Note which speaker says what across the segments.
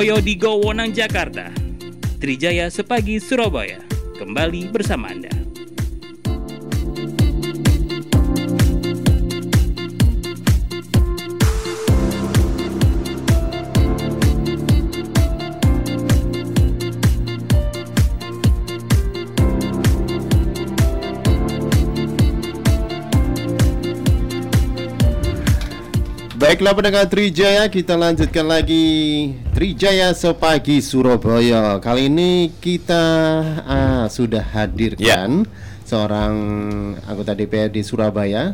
Speaker 1: Srikoyo di Gowonang, Jakarta. Trijaya Sepagi, Surabaya. Kembali bersama Anda.
Speaker 2: Baiklah pendengar Trijaya, kita lanjutkan lagi Trijaya sepagi Surabaya. Kali ini kita ah, sudah hadirkan seorang anggota DPR di Surabaya.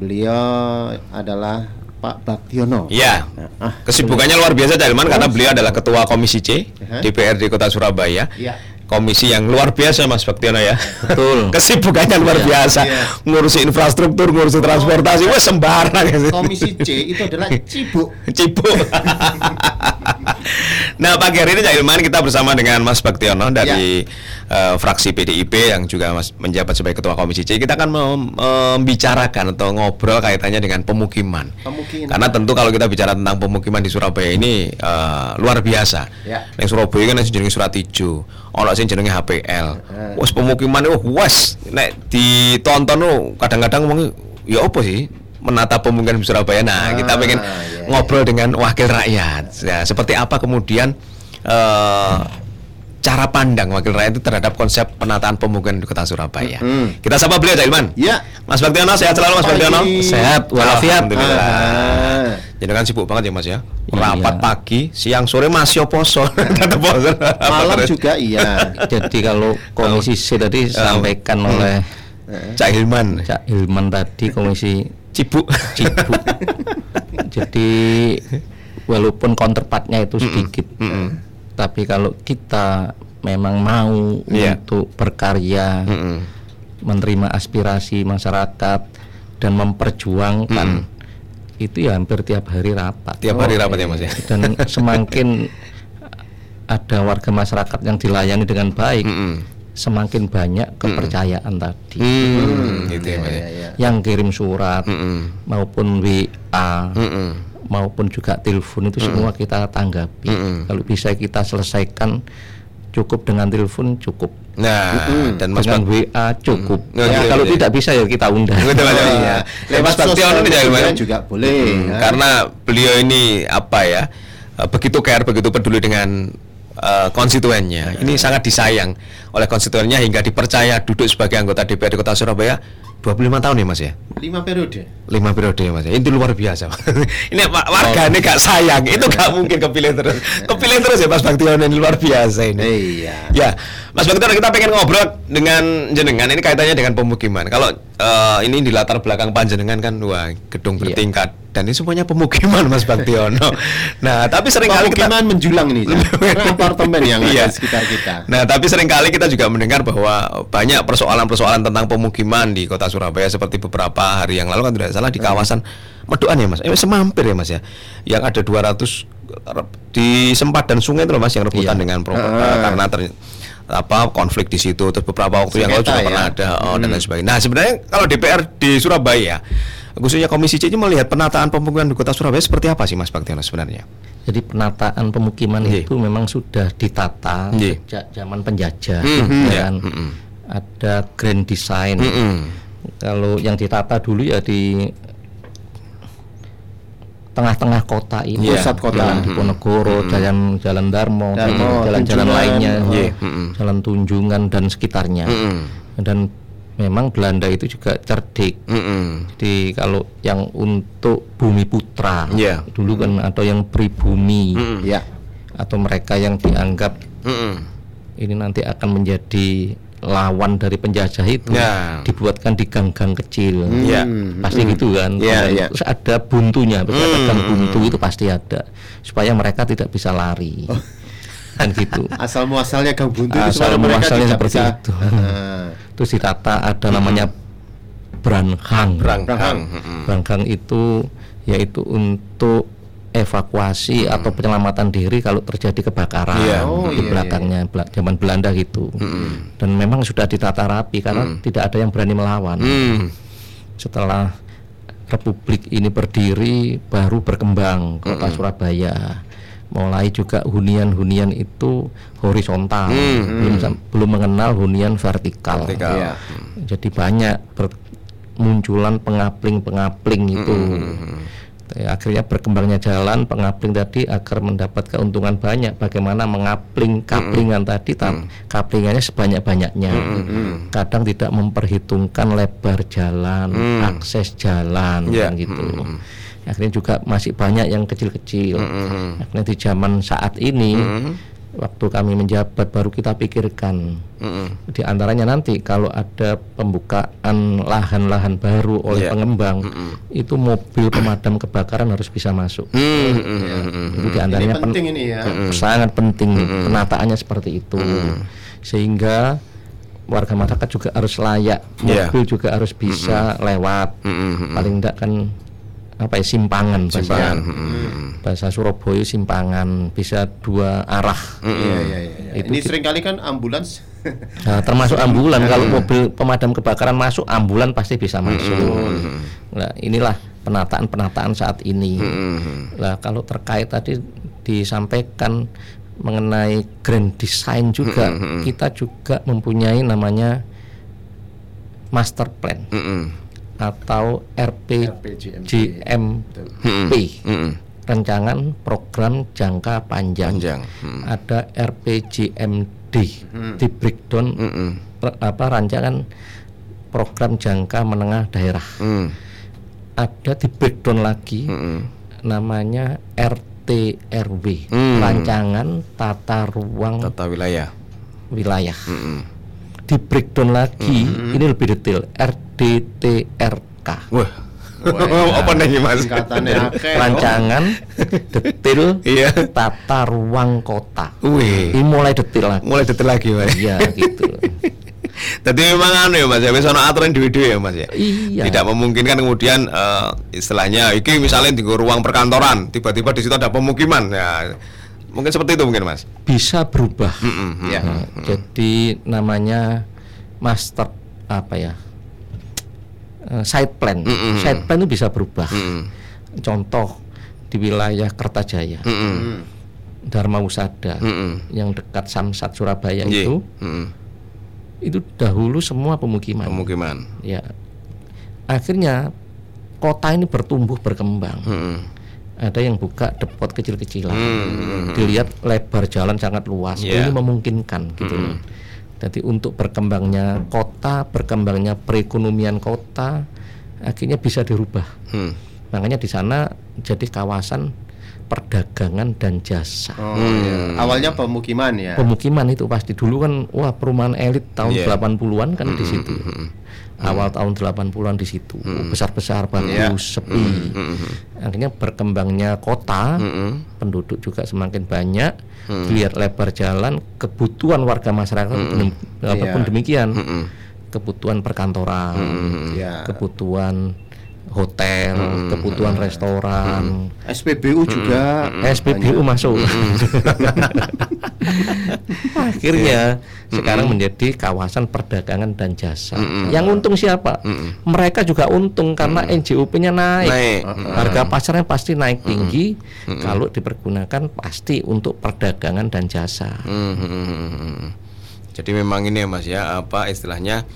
Speaker 2: Beliau adalah Pak Baktiono.
Speaker 3: Ya,
Speaker 2: Ah,
Speaker 3: kesibukannya luar biasa Dalman karena beliau adalah ketua komisi C
Speaker 2: Aha.
Speaker 3: DPRD Kota Surabaya.
Speaker 2: Ya.
Speaker 3: Komisi yang luar biasa Mas Baktiono ya.
Speaker 4: Betul.
Speaker 3: Kesibukannya luar biasa.
Speaker 2: iya.
Speaker 3: Ngurusi infrastruktur, ngurusi transportasi, wes sembarang.
Speaker 2: Komisi C itu adalah Cibuk.
Speaker 3: Cibuk. nah pagi hari ini Cak Ilman kita bersama dengan Mas Baktiono dari eh, fraksi PDIP yang juga mas, menjabat sebagai ketua komisi C. Kita akan mem- membicarakan atau ngobrol kaitannya dengan pemukiman.
Speaker 2: Pemukiman.
Speaker 3: Karena tentu kalau kita bicara tentang pemukiman di Surabaya ini eh, luar biasa.
Speaker 2: Ya.
Speaker 3: Yang Surabaya kan yang jenenge Surat Ijo, ono sing jenenge HPL. Wes pemukiman itu wes nek ditonton tuh kadang-kadang ngomong ya apa sih menata pemukiman di Surabaya. Nah, kita
Speaker 2: Ah,
Speaker 3: pengen
Speaker 2: iya,
Speaker 3: ngobrol dengan wakil rakyat. Ya, seperti apa kemudian eh, cara pandang wakil rakyat itu terhadap konsep penataan pemukiman di Kota Surabaya.
Speaker 2: Mm.
Speaker 3: Kita sapa beliau Cak Ilman.
Speaker 2: Ya.
Speaker 3: Mas Baktiono sehat selalu Mas. Baktiono.
Speaker 4: Sehat walafiat.
Speaker 3: Alhamdulillah.
Speaker 2: Ah.
Speaker 3: Jadi kan sibuk banget ya Mas ya.
Speaker 4: Iya.
Speaker 3: Rapat pagi, siang, sore masih poso.
Speaker 2: Malam juga iya.
Speaker 4: Jadi kalau komisi C tadi disampaikan oleh
Speaker 3: Cak Hilman.
Speaker 4: Cak Hilman tadi komisi
Speaker 3: Cibuk.
Speaker 4: Cibuk. Jadi walaupun counterpartnya itu sedikit, tapi kalau kita memang mau
Speaker 3: Iya.
Speaker 4: untuk berkarya,
Speaker 3: Mm-mm.
Speaker 4: menerima aspirasi masyarakat dan memperjuangkan, itu ya hampir tiap hari rapat.
Speaker 3: Tiap hari rapat ya Mas ya.
Speaker 4: dan semakin ada warga masyarakat yang dilayani dengan baik,
Speaker 3: Mm-mm.
Speaker 4: Semakin banyak kepercayaan tadi.
Speaker 3: Hmm, gitu ya ya.
Speaker 2: ya.
Speaker 4: Yang kirim surat
Speaker 3: Mm-mm.
Speaker 4: maupun WA
Speaker 3: Mm-mm.
Speaker 4: maupun juga telepon itu semua kita tanggapi.
Speaker 3: Mm-mm.
Speaker 4: Kalau bisa kita selesaikan cukup dengan telepon cukup.
Speaker 3: Nah, dan Mas
Speaker 4: dengan WA cukup.
Speaker 3: Mm.
Speaker 4: Ya,
Speaker 3: Iya,
Speaker 4: kalau
Speaker 3: iya.
Speaker 4: tidak bisa ya kita undang.
Speaker 3: Betul, betul.
Speaker 2: Iya.
Speaker 3: Iya.
Speaker 2: Lewat
Speaker 3: ini Hilman.
Speaker 2: juga boleh.
Speaker 3: Hmm,
Speaker 2: ya.
Speaker 3: Karena beliau ini apa ya eh, begitu care, begitu peduli dengan eh, konstituennya. Ini sangat disayang oleh konstituennya hingga dipercaya duduk sebagai anggota DPRD Kota Surabaya 25 tahun ya Mas ya.
Speaker 2: Lima periode.
Speaker 3: lima periode ya mas ya. itu luar biasa ini wa- warga ini gak sayang itu gak mungkin kepilih terus kepilih terus ya mas Baktiono ini luar biasa ini
Speaker 2: Iya.
Speaker 3: ya mas Baktiono kita pengen ngobrol dengan jenengan ini kaitannya dengan pemukiman kalau eh, ini di latar belakang panjenengan kan wah gedung
Speaker 4: Iya.
Speaker 3: Dan ini semuanya pemukiman mas Baktiono nah tapi sering kali kita
Speaker 2: Pemukiman menjulang ini. Apartemen yang
Speaker 3: Iya.
Speaker 2: ada di sekitar kita.
Speaker 3: Nah, tapi sering kali kita juga mendengar bahwa banyak persoalan-persoalan tentang pemukiman di kota Surabaya seperti beberapa hari yang lalu kan tidak salah di kawasan Meduan ya Mas. Eh semampir ya Mas ya. Yang ada 200 di sempat dan sungai itu loh Mas yang rebutan
Speaker 4: Iya.
Speaker 3: dengan pro-
Speaker 2: Ah.
Speaker 3: karena ter- apa konflik di situ terus beberapa waktu yang lalu juga
Speaker 2: ya.
Speaker 3: pernah ada oh, dan lain sebagainya. Nah, sebenarnya kalau DPR di Surabaya khususnya Komisi C ini melihat penataan pemukiman di kota Surabaya seperti apa sih Mas Baktiono sebenarnya?
Speaker 4: Jadi penataan pemukiman
Speaker 3: Iya.
Speaker 4: itu memang sudah ditata
Speaker 3: Iya.
Speaker 4: sejak zaman penjajah,
Speaker 3: Mhm,
Speaker 4: ya
Speaker 3: iya.
Speaker 4: kan?
Speaker 3: Mhm.
Speaker 4: Ada grand design.
Speaker 3: Mm-mm.
Speaker 4: Kalau yang ditata dulu ya di tengah-tengah kota ini,
Speaker 3: Iya.
Speaker 2: Pusat kota.
Speaker 4: Jalan Diponegoro, Jalan Jalan Darmo, jalan-jalan lainnya,
Speaker 3: Iya. Mhm.
Speaker 4: Jalan Tunjungan dan sekitarnya.
Speaker 3: Mm-mm.
Speaker 4: Dan memang Belanda itu juga cerdik.
Speaker 3: Mm-mm.
Speaker 4: Jadi kalau yang untuk bumi putra,
Speaker 3: Iya.
Speaker 4: dulu kan atau yang pribumi,
Speaker 3: Mm-mm.
Speaker 2: Ya.
Speaker 4: atau mereka yang dianggap
Speaker 3: Mm-mm.
Speaker 4: ini nanti akan menjadi lawan dari penjajah itu
Speaker 3: Ya.
Speaker 4: dibuatkan di gang-gang kecil
Speaker 3: Ya.
Speaker 4: pasti gitu kan Kemudian
Speaker 2: ya.
Speaker 4: terus ada buntunya pasti ada
Speaker 3: Hmm.
Speaker 4: gang buntu itu pasti ada supaya mereka tidak bisa lari kan gitu.
Speaker 2: Asal muasalnya gang buntu itu
Speaker 4: Asal muasalnya seperti
Speaker 2: bisa-
Speaker 4: itu.
Speaker 2: Ah.
Speaker 4: terus ditata ada namanya branhang
Speaker 3: Branghang.
Speaker 4: branhang itu yaitu untuk evakuasi atau penyelamatan diri kalau terjadi kebakaran
Speaker 3: Iya.
Speaker 2: Oh,
Speaker 4: di
Speaker 2: iya,
Speaker 4: belakangnya Bela- zaman Belanda gitu. Dan memang sudah ditata rapi karena tidak ada yang berani melawan.
Speaker 3: Hmm.
Speaker 4: Mulai juga hunian-hunian itu horizontal, belum sam- belum mengenal hunian vertikal.
Speaker 3: Vertikal.
Speaker 2: Iya.
Speaker 4: Jadi banyak bermunculan pengapling-pengapling itu. Ya, akhirnya berkembangnya jalan pengapling tadi agar mendapat keuntungan banyak. Bagaimana mengapling kaplingan tadi, ta- kaplingannya sebanyak-banyaknya. Kadang tidak memperhitungkan lebar jalan, akses jalan,
Speaker 3: Iya.
Speaker 4: kan gitu. Akhirnya juga masih banyak yang kecil-kecil. Akhirnya di zaman saat ini, waktu kami menjabat baru kita pikirkan. Di antaranya nanti kalau ada pembukaan lahan-lahan baru oleh
Speaker 3: Iya.
Speaker 4: pengembang itu mobil pemadam kebakaran harus bisa masuk.
Speaker 3: Hmm, hmm, hmm, hmm.
Speaker 4: itu di
Speaker 2: Ini
Speaker 4: antaranya pen-
Speaker 2: penting ini ya.
Speaker 4: sangat penting penataannya seperti itu. Sehingga warga masyarakat juga harus layak
Speaker 3: Iya.
Speaker 4: mobil juga harus bisa lewat. Paling tidak kan apa ya simpangan bahasa-
Speaker 3: Simpangan,
Speaker 4: bahasa Surabaya simpangan bisa dua arah.
Speaker 2: Iya, iya. iya.
Speaker 4: Itu
Speaker 2: Ini
Speaker 4: kita-
Speaker 2: sering kali kan ambulans.
Speaker 4: Nah, termasuk ambulan. Kalau mobil pemadam kebakaran masuk ambulan pasti bisa masuk. Nah, inilah penataan-penataan saat ini. Nah, kalau terkait tadi disampaikan mengenai grand design juga kita juga mempunyai namanya master plan.
Speaker 3: Hmm,
Speaker 4: atau
Speaker 2: RPJMP.
Speaker 4: Rancangan program jangka panjang.
Speaker 3: Panjang. Hmm.
Speaker 4: Ada RPJMD di breakdown
Speaker 3: Hmm.
Speaker 4: apa rancangan program jangka menengah daerah.
Speaker 3: Hmm.
Speaker 4: Ada di breakdown lagi
Speaker 3: Hmm.
Speaker 4: namanya RTRW,
Speaker 3: Hmm.
Speaker 4: rancangan tata ruang
Speaker 3: Tata wilayah.
Speaker 4: wilayah.
Speaker 3: Hmm.
Speaker 4: Di breakdown lagi ini lebih detail RDTRK.
Speaker 3: Wah.
Speaker 2: Wah,
Speaker 3: Apa nih mas?
Speaker 4: Rancangan detail
Speaker 3: Iya.
Speaker 4: tata ruang kota.
Speaker 3: Wih.
Speaker 4: Ini mulai detail lagi.
Speaker 3: Mulai detail lagi mas.
Speaker 4: Iya gitu.
Speaker 3: Jadi memang anu ya mas ya, wis ana aturan dhewe-dhewe ya mas ya.
Speaker 4: Iya.
Speaker 3: Tidak memungkinkan kemudian eh, istilahnya iki misalnya di ruang perkantoran, tiba-tiba di situ ada pemukiman ya. Mungkin seperti itu mungkin mas.
Speaker 4: Bisa berubah.
Speaker 3: Mm-mm.
Speaker 2: Ya.
Speaker 4: Nah, Jadi namanya master apa ya? Eh, side plan.
Speaker 3: Mm-mm.
Speaker 4: Side plan itu bisa berubah.
Speaker 3: Mm-mm.
Speaker 4: Contoh di wilayah Kertajaya,
Speaker 3: Mm-mm.
Speaker 4: Dharma Usada
Speaker 3: Mm-mm.
Speaker 4: yang dekat Samsat Surabaya
Speaker 3: Iya.
Speaker 4: itu
Speaker 3: Mm-mm.
Speaker 4: itu dahulu semua pemukiman.
Speaker 3: pemukiman.
Speaker 4: Ya. Akhirnya kota ini bertumbuh berkembang.
Speaker 3: Mm-mm.
Speaker 4: Ada yang buka depot kecil-kecilan.
Speaker 3: Hmm.
Speaker 4: Dilihat lebar jalan sangat luas.
Speaker 3: Iya.
Speaker 4: Ini memungkinkan gitu loh. Jadi untuk berkembangnya kota, berkembangnya perekonomian kota akhirnya bisa dirubah.
Speaker 3: Hmm.
Speaker 4: Makanya di sana jadi kawasan perdagangan dan jasa.
Speaker 2: Oh, iya. Awalnya pemukiman ya.
Speaker 4: Pemukiman itu pasti dulu kan wah perumahan elit tahun
Speaker 3: Iya.
Speaker 4: 80-an kan di situ. Awal tahun 80-an di situ. Besar-besar bagus, sepi. Akhirnya berkembangnya kota, penduduk juga semakin banyak. Dilihat lebar jalan, kebutuhan warga masyarakat dem- apa pun
Speaker 2: Iya.
Speaker 4: demikian. Kebutuhan perkantoran,
Speaker 2: Ya.
Speaker 4: kebutuhan hotel, kebutuhan restoran,
Speaker 2: SPBU juga.
Speaker 4: SPBU masuk. Akhirnya sekarang menjadi kawasan perdagangan dan jasa. Yang untung siapa? Mereka juga untung karena NJOP-nya naik.
Speaker 3: Naik.
Speaker 4: Harga pasarnya pasti naik tinggi kalau dipergunakan pasti untuk perdagangan dan jasa.
Speaker 3: Hmm, hmm, hmm, hmm. Jadi memang ini ya mas ya apa istilahnya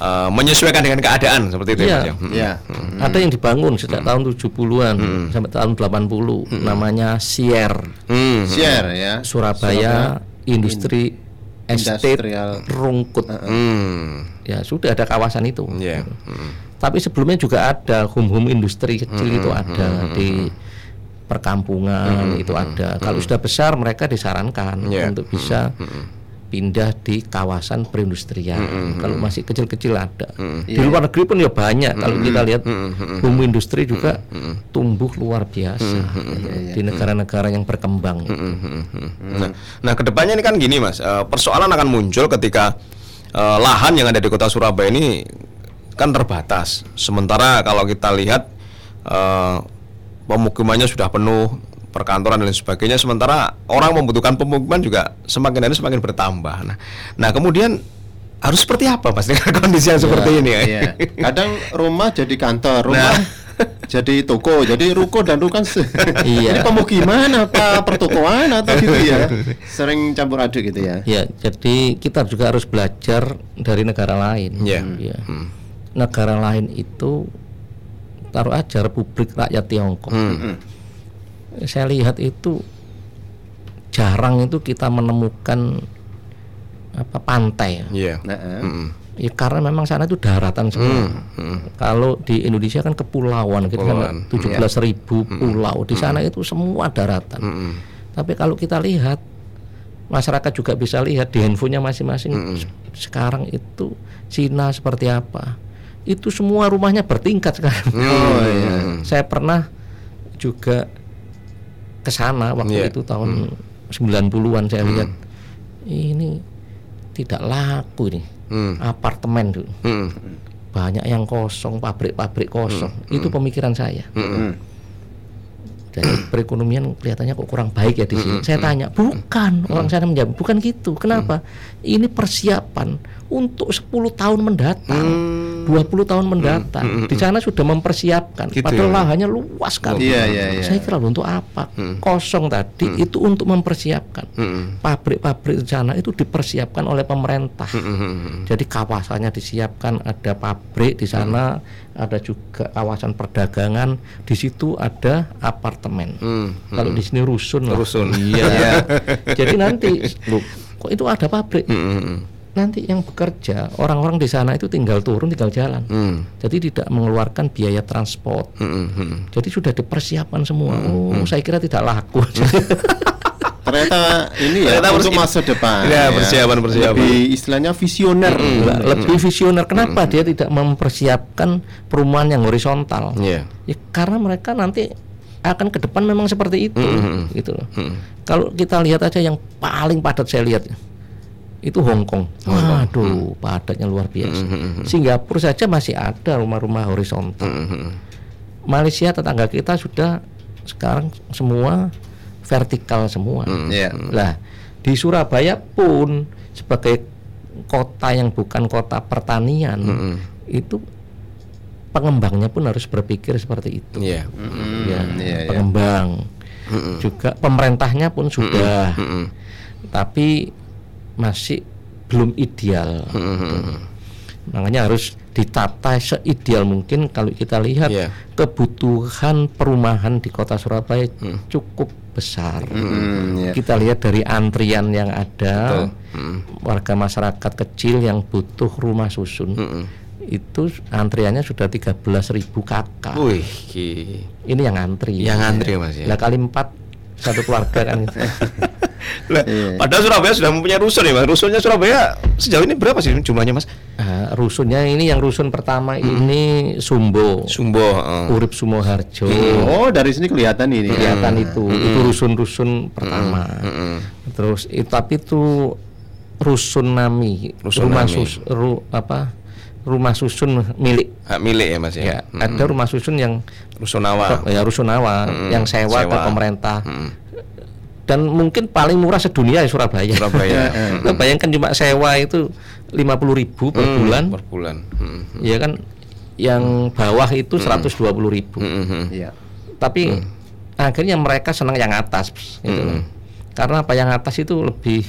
Speaker 3: eh, menyesuaikan dengan keadaan seperti itu ya
Speaker 4: Iya.
Speaker 3: mas ya. Hmm.
Speaker 2: Ya.
Speaker 4: Ada yang dibangun sejak tahun 70-an sampai tahun 80 namanya Sier
Speaker 3: Hmm.
Speaker 2: Share ya.
Speaker 4: Surabaya Industri Estate
Speaker 2: Industrial.
Speaker 4: Rungkut.
Speaker 3: Hmm.
Speaker 4: Ya, sudah ada kawasan itu.
Speaker 3: Iya. Hmm.
Speaker 4: Tapi sebelumnya juga ada home-home industri kecil itu ada di perkampungan itu ada. Kalau sudah besar mereka disarankan
Speaker 3: Iya.
Speaker 4: untuk bisa pindah di kawasan perindustrian. Kalau masih kecil-kecil ada. Di luar negeri pun ya banyak. Kalau kita lihat home industri juga tumbuh luar biasa di negara-negara yang berkembang.
Speaker 3: Nah, nah ke depannya ini kan gini mas, eh, persoalan akan muncul ketika eh, lahan yang ada di kota Surabaya ini kan terbatas. Sementara kalau kita lihat eh, pemukimannya sudah penuh, perkantoran dan lain sebagainya. Sementara orang membutuhkan pemukiman juga semakin hari semakin bertambah. Nah, nah kemudian harus seperti apa mas dengan kondisi yang seperti ini ya?
Speaker 2: Iya. Kadang rumah jadi kantor, rumah
Speaker 3: Nah.
Speaker 2: jadi toko, jadi ruko dan ruko kan se-
Speaker 4: Iya.
Speaker 2: Ini pemukiman apa pertokoan atau gitu ya? Sering campur aduk gitu ya.
Speaker 4: Ya, jadi kita juga harus belajar dari negara lain.
Speaker 3: Iya.
Speaker 4: Ya. Negara lain itu taruh aja Republik Rakyat Tiongkok.
Speaker 3: Hmm.
Speaker 4: Saya lihat itu jarang itu kita menemukan apa pantai.
Speaker 3: Iya.
Speaker 2: Nah, eh.
Speaker 3: Mm-mm.
Speaker 4: Ya karena memang sana itu daratan semua. Kalau di Indonesia kan kepulauan, kita
Speaker 3: Kepulauan,
Speaker 4: tujuh belas ribu pulau. Di sana itu semua daratan.
Speaker 3: Mm-mm.
Speaker 4: Tapi kalau kita lihat masyarakat juga bisa lihat di handphonenya masing-masing sekarang itu Cina seperti apa. Itu semua rumahnya bertingkat sekarang.
Speaker 2: Oh iya.
Speaker 4: Saya pernah juga ke sana waktu
Speaker 3: Iya.
Speaker 4: itu tahun 90-an saya lihat. Ini tidak laku ini.
Speaker 3: Hmm.
Speaker 4: apartemen tuh
Speaker 3: Mm-mm.
Speaker 4: banyak yang kosong pabrik-pabrik kosong. Itu pemikiran saya.
Speaker 2: Hmm.
Speaker 4: Dari perekonomian kelihatannya kok kurang baik ya di sini. Saya tanya, bukan orang sana menjawab, bukan gitu. Kenapa? Ini persiapan untuk 10 tahun mendatang, 20 tahun mendatang. Di sana sudah mempersiapkan.
Speaker 3: Gitu
Speaker 4: Padahal
Speaker 3: ya.
Speaker 4: lahannya luas sekali.
Speaker 2: Iya, iya, iya.
Speaker 4: Saya kira untuk apa? Kosong tadi itu untuk mempersiapkan. Pabrik-pabrik di sana itu dipersiapkan oleh pemerintah. Jadi kawasannya disiapkan, ada pabrik di sana, ada juga kawasan perdagangan, di situ ada apartemen.
Speaker 3: Mm.
Speaker 4: Kalau di sini rusun lah.
Speaker 3: Rusun.
Speaker 4: Iya. Jadi nanti, loh, kok itu ada pabrik?
Speaker 3: Mm-mm.
Speaker 4: Nanti yang bekerja, orang-orang di sana itu tinggal turun, tinggal jalan.
Speaker 3: Mm.
Speaker 4: Jadi tidak mengeluarkan biaya transport.
Speaker 3: Mm-mm.
Speaker 4: Jadi sudah dipersiapkan semua. Oh, saya kira tidak laku.
Speaker 2: Ternyata ini ya
Speaker 3: Ternyata
Speaker 2: untuk masa depan.
Speaker 3: Ya, persiapan-persiapan.
Speaker 2: Lebih istilahnya visioner.
Speaker 4: Lah, lebih visioner. Kenapa dia tidak mempersiapkan perumahan yang horizontal?
Speaker 3: Iya.
Speaker 4: Ya, karena mereka nanti akan ke depan memang seperti itu, gitu loh. Kalau kita lihat aja yang paling padat saya lihat itu Hong Kong. Waduh, padatnya luar biasa. Singapura saja masih ada rumah-rumah horizontal. Malaysia tetangga kita sudah sekarang semua vertikal semua.
Speaker 2: Iya.
Speaker 4: Lah, di Surabaya pun sebagai kota yang bukan kota pertanian, itu pengembangnya pun harus berpikir seperti itu.
Speaker 3: Iya.
Speaker 2: Hmm,
Speaker 4: Ya,
Speaker 2: iya, iya.
Speaker 4: pengembang. Juga pemerintahnya pun sudah.
Speaker 3: Mm-mm.
Speaker 4: Tapi masih belum ideal. Makanya harus ditata seideal mungkin kalau kita lihat
Speaker 3: Iya.
Speaker 4: kebutuhan perumahan di kota Surabaya cukup besar.
Speaker 2: Hmm, iya.
Speaker 4: Kita lihat dari antrian yang ada, warga masyarakat kecil yang butuh rumah susun. Itu antriannya sudah 13.000 kakak.
Speaker 3: Wih,
Speaker 4: Ini yang antri.
Speaker 3: Yang antri, Mas, ya.
Speaker 4: Lah kali empat satu keluarga kan itu.
Speaker 3: Lah,
Speaker 2: Iya.
Speaker 3: padahal Surabaya sudah mempunyai rusun ya, Mas. Rusunnya Surabaya sejauh ini berapa sih jumlahnya, Mas?
Speaker 4: Ah, rusunnya ini yang rusun pertama ini Sumbo,
Speaker 3: Sumbo, heeh.
Speaker 4: Urip Sumoharjo.
Speaker 2: Oh, dari sini kelihatan ini.
Speaker 4: Kelihatan itu, itu rusun-rusun pertama.
Speaker 3: Mm-mm.
Speaker 4: Terus itu tapi itu rusun Nami,
Speaker 3: Rusun
Speaker 4: rumah
Speaker 3: Nami.
Speaker 4: sus, ru- apa? Rumah susun milik.
Speaker 3: Hak milik ya, Mas ya.
Speaker 4: Ya, ada rumah susun yang
Speaker 3: Rusunawa.
Speaker 4: ya rusunawa yang sewa, ke
Speaker 3: Sewa.
Speaker 4: pemerintah. Dan mungkin paling murah sedunia ya Surabaya.
Speaker 3: Surabaya.
Speaker 4: Nah, bayangkan cuma sewa itu 50.000 ribu per bulan.
Speaker 3: per bulan. Mm.
Speaker 4: Ya kan yang bawah itu 120.000 ribu.
Speaker 3: Mm-mm.
Speaker 2: Iya.
Speaker 4: Tapi akhirnya mereka senang yang atas gitu loh. Karena apa yang atas itu lebih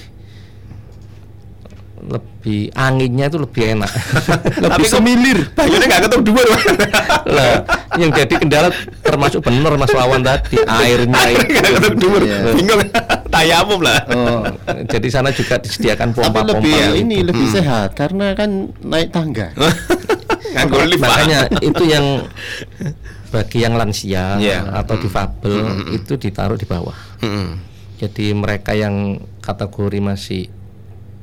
Speaker 4: lebih anginnya itu lebih enak.
Speaker 3: Tapi semilir. Banyaknya nggak ketemu dua
Speaker 4: lah, yang jadi kendala termasuk bener Mas Wawan tadi airnya
Speaker 3: Nggak
Speaker 4: itu.
Speaker 3: ketemu dua.
Speaker 2: Iya.
Speaker 3: Bingung. Tayamum lah.
Speaker 2: Oh.
Speaker 4: Jadi sana juga disediakan
Speaker 2: Tapi
Speaker 4: pompa-pompa.
Speaker 2: lebih
Speaker 4: itu.
Speaker 2: ini lebih sehat karena kan naik tangga.
Speaker 3: Pak.
Speaker 4: Makanya itu yang bagi yang lansia
Speaker 3: Iya.
Speaker 4: atau difabel itu ditaruh di bawah.
Speaker 3: Mm-mm.
Speaker 4: Jadi mereka yang kategori masih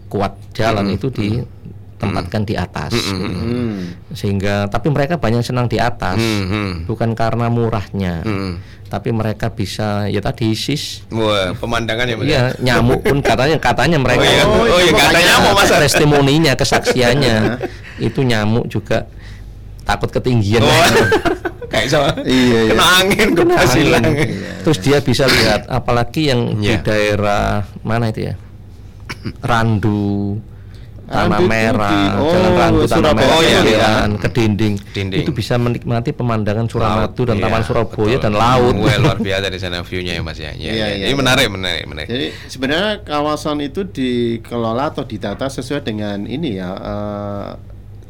Speaker 4: kuat jalan itu ditempatkan di atas.
Speaker 2: Hmm.
Speaker 4: Sehingga tapi mereka banyak senang di atas.
Speaker 3: Mm-mm.
Speaker 4: Bukan karena murahnya.
Speaker 3: Mm-mm.
Speaker 4: Tapi mereka bisa ya tadi sis
Speaker 3: Wah, pemandangan ya, Mas.
Speaker 4: Iya, nyamuk pun katanya katanya mereka
Speaker 3: Oh iya,
Speaker 2: Oh,
Speaker 3: oh, iya katanya mau Mas.
Speaker 4: testimoninya, kesaksiannya itu nyamuk juga takut ketinggian.
Speaker 3: Oh. Kayak sama.
Speaker 2: Iya, iya.
Speaker 3: Kena angin, kena
Speaker 4: Angin.
Speaker 3: silang.
Speaker 4: Terus dia bisa lihat apalagi yang di
Speaker 3: Iya.
Speaker 4: daerah mana itu ya? Randu Tanah
Speaker 2: Rambut
Speaker 4: Merah.
Speaker 2: Oh,
Speaker 4: Jalan Ranggu Tanah
Speaker 2: Surabaya.
Speaker 4: Merah,
Speaker 3: Oh, iya, iya.
Speaker 4: ke dinding.
Speaker 3: Dinding.
Speaker 4: Itu bisa menikmati pemandangan Suramadu dan
Speaker 3: Laut,
Speaker 4: Taman
Speaker 3: iya,
Speaker 4: Surabaya
Speaker 3: betul.
Speaker 4: dan laut.
Speaker 3: Wah, luar biasa di sana view-nya ya Mas ya. Iya,
Speaker 2: Iya,
Speaker 3: iya.
Speaker 2: iya,
Speaker 3: Ini
Speaker 2: iya.
Speaker 3: menarik, menarik, menarik.
Speaker 2: Jadi sebenarnya kawasan itu dikelola atau ditata sesuai dengan ini ya eh,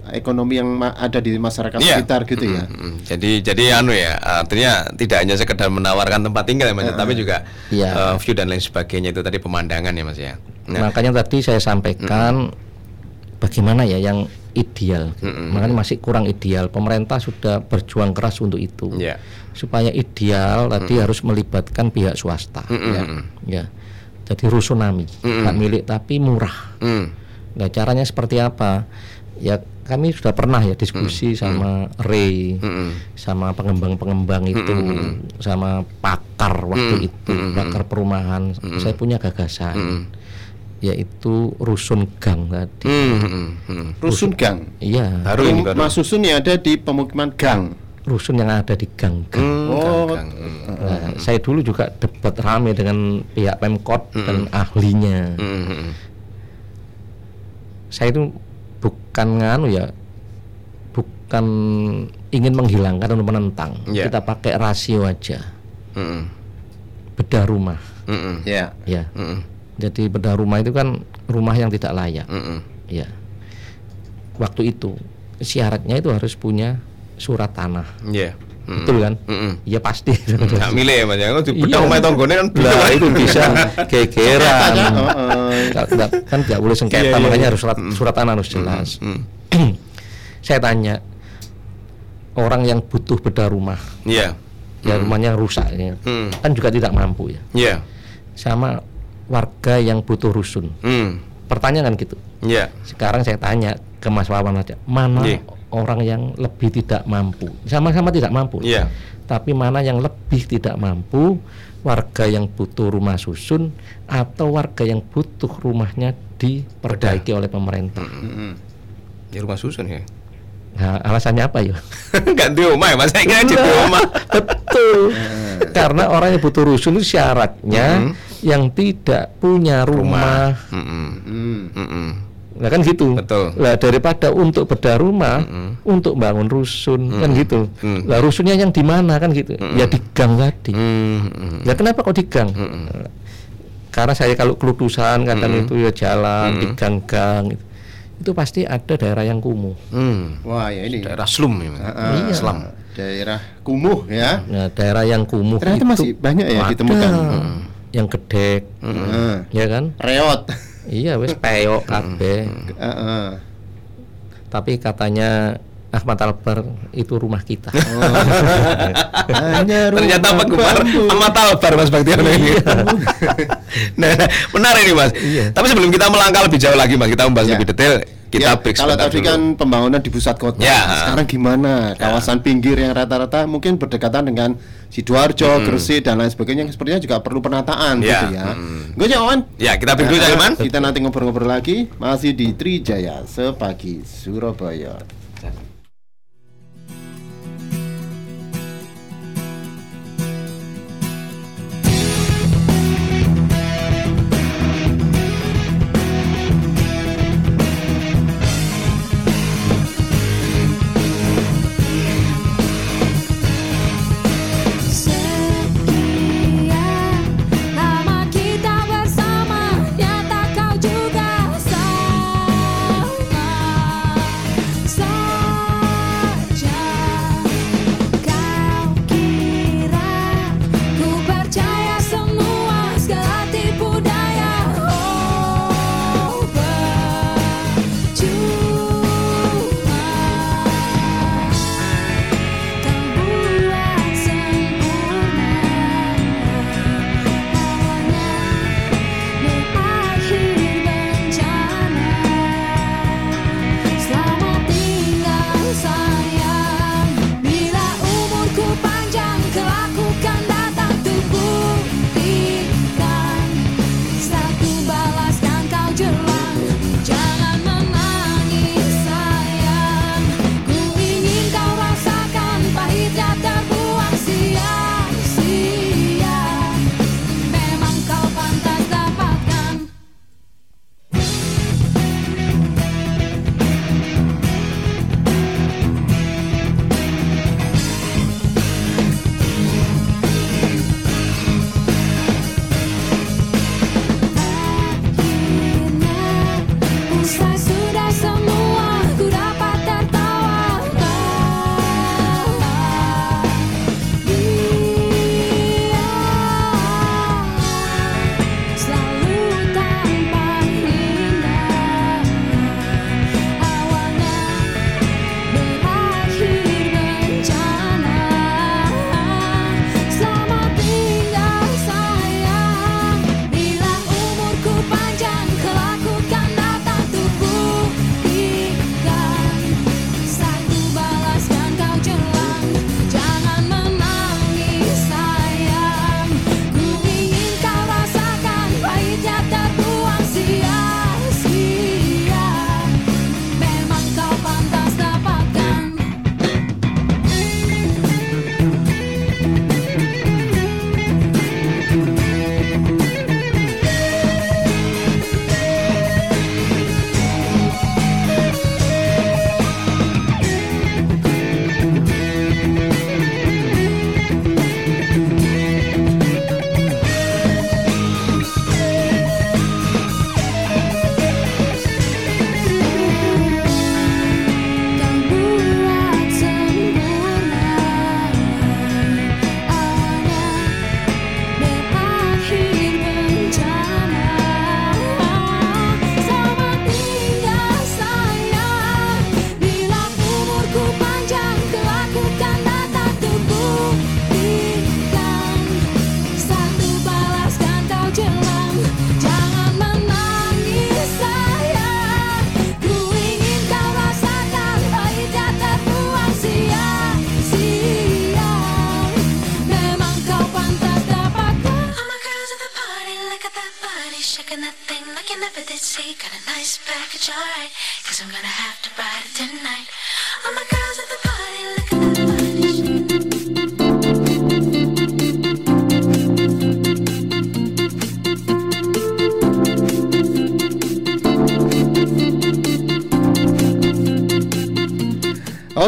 Speaker 2: ekonomi yang ada di masyarakat
Speaker 3: Iya.
Speaker 2: sekitar gitu ya.
Speaker 3: Mm, mm. Jadi jadi anu ya, artinya tidak hanya sekedar menawarkan tempat tinggal ya Mas, ya, tapi juga
Speaker 4: Iya.
Speaker 3: eh, view dan lain sebagainya itu tadi pemandangan ya Mas ya. Nah,
Speaker 4: Makanya tadi saya sampaikan bagaimana ya yang ideal. Makanya masih kurang ideal. Pemerintah sudah berjuang keras untuk itu.
Speaker 3: Iya.
Speaker 4: Supaya ideal tadi harus melibatkan pihak swasta. Ya. ya. Jadi rusunami, hak milik tapi murah.
Speaker 3: mm,
Speaker 4: Nah, caranya seperti apa? Ya kami sudah pernah ya diskusi sama Ray,
Speaker 3: mm,
Speaker 4: sama pengembang-pengembang itu, sama pakar waktu itu, pakar perumahan. Saya punya gagasan, yaitu rusun gang tadi.
Speaker 3: mm, mm, mm.
Speaker 2: Rusun gang.
Speaker 4: Iya,
Speaker 3: Baru ini baru.
Speaker 2: Rumah susun yang ada di pemukiman gang.
Speaker 4: rusun yang ada di gang-gang.
Speaker 3: Mm,
Speaker 2: Oh,
Speaker 3: gang, gang, mm.
Speaker 4: Nah, saya dulu juga debat rame dengan pihak Pemkot dan ahlinya.
Speaker 3: Mm, mm,
Speaker 4: Saya itu bukan nganu ya, bukan ingin menghilangkan atau menentang.
Speaker 3: Iya.
Speaker 4: Kita pakai rasio aja.
Speaker 3: mm, mm,
Speaker 4: Bedah rumah,
Speaker 3: mm, mm,
Speaker 2: Ya.
Speaker 4: ya.
Speaker 3: mm, mm,
Speaker 4: Jadi bedah rumah itu kan rumah yang tidak layak,
Speaker 3: mm, mm.
Speaker 4: ya. Waktu itu syaratnya itu harus punya surat tanah,
Speaker 3: Iya. Mm,
Speaker 4: betul kan?
Speaker 3: mm, mm.
Speaker 4: Iya pasti.
Speaker 3: Nggak milih ya Mas ya. Kalau di
Speaker 4: Iya.
Speaker 3: bedah omah tanggone kan
Speaker 4: Lah itu bisa gegeran.
Speaker 2: Tanya, oh, eh,
Speaker 4: Nggak- nggak- kan tidak boleh sengketa,
Speaker 3: Iya, iya,
Speaker 4: makanya
Speaker 3: iya.
Speaker 4: harus surat surat tanah harus jelas.
Speaker 3: Mm,
Speaker 4: Saya tanya orang yang butuh bedah rumah,
Speaker 3: Iya.
Speaker 4: ya rumahnya rusak, ya,
Speaker 3: Mm,
Speaker 4: kan juga tidak mampu ya.
Speaker 3: Iya.
Speaker 4: Sama warga yang butuh rusun.
Speaker 3: Mm,
Speaker 4: Pertanyaan kan gitu.
Speaker 3: Iya.
Speaker 4: Sekarang saya tanya ke Mas Wawan aja, mana
Speaker 3: Iya.
Speaker 4: orang yang lebih tidak mampu? Sama-sama tidak mampu.
Speaker 3: Iya.
Speaker 4: Tapi mana yang lebih tidak mampu? Warga yang butuh rumah susun atau warga yang butuh rumahnya diperbaiki oleh pemerintah?
Speaker 2: mm-mm.
Speaker 3: Ya rumah susun ya.
Speaker 4: Nah, alasannya apa ya?
Speaker 3: Enggak di rumah ya Mas. Saya kira di rumah.
Speaker 4: Betul. Karena orang yang butuh rusun itu syaratnya yang tidak punya rumah.
Speaker 3: Mm, mm,
Speaker 2: Hmm.
Speaker 3: mm, mm.
Speaker 4: Nah kan gitu.
Speaker 3: Betul.
Speaker 4: Lah daripada untuk bedah rumah, untuk bangun rusun kan gitu.
Speaker 3: Mm.
Speaker 4: Lah rusunnya yang di mana kan gitu? Ya di gang tadi.
Speaker 3: Mm, mm.
Speaker 4: Lah kenapa kok di gang? Nah, Karena saya kalau kelutusan kadang itu ya jalan di gang-gang itu. Itu pasti ada daerah yang kumuh.
Speaker 3: Mm.
Speaker 2: Wah, ya ini.
Speaker 3: Daerah slum ya.
Speaker 2: Ah,
Speaker 4: Iya.
Speaker 3: Slum.
Speaker 2: Daerah kumuh ya.
Speaker 4: Nah, daerah yang kumuh
Speaker 2: Ternyata
Speaker 4: itu
Speaker 2: masih banyak ya
Speaker 4: ada.
Speaker 2: ditemukan.
Speaker 4: Yang gedek,
Speaker 2: Heeh.
Speaker 4: ya kan?
Speaker 2: Reot.
Speaker 4: Iya, wes peyok kabeh.
Speaker 2: Heeh.
Speaker 4: Tapi katanya Ahmad Albar itu rumah kita.
Speaker 2: Hanya
Speaker 3: Ternyata
Speaker 2: bambu.
Speaker 3: amat albar Mas Baktiano ini. nah, nah, menarik nih Mas. Tapi sebelum kita melangkah lebih jauh lagi Mas, kita membahas
Speaker 2: Ya.
Speaker 3: lebih detail. Kita
Speaker 2: Ya,
Speaker 3: break
Speaker 2: kalau tadi
Speaker 3: dulu.
Speaker 2: kan pembangunan di pusat kota,
Speaker 3: Ya.
Speaker 2: sekarang gimana? Kawasan pinggir yang rata-rata mungkin berdekatan dengan sidoarjo, Gresik dan lain sebagainya, yang sepertinya juga perlu penataan
Speaker 3: Ya,
Speaker 2: gitu ya.
Speaker 3: hmm.
Speaker 2: Gue Wan.
Speaker 3: Ya, kita break dulu, Jalman.
Speaker 2: Kita nanti ngobrol-ngobrol lagi masih di Trijaya sepagi Surabaya.
Speaker 5: Cause I'm gonna have to ride it tonight. All my girls at the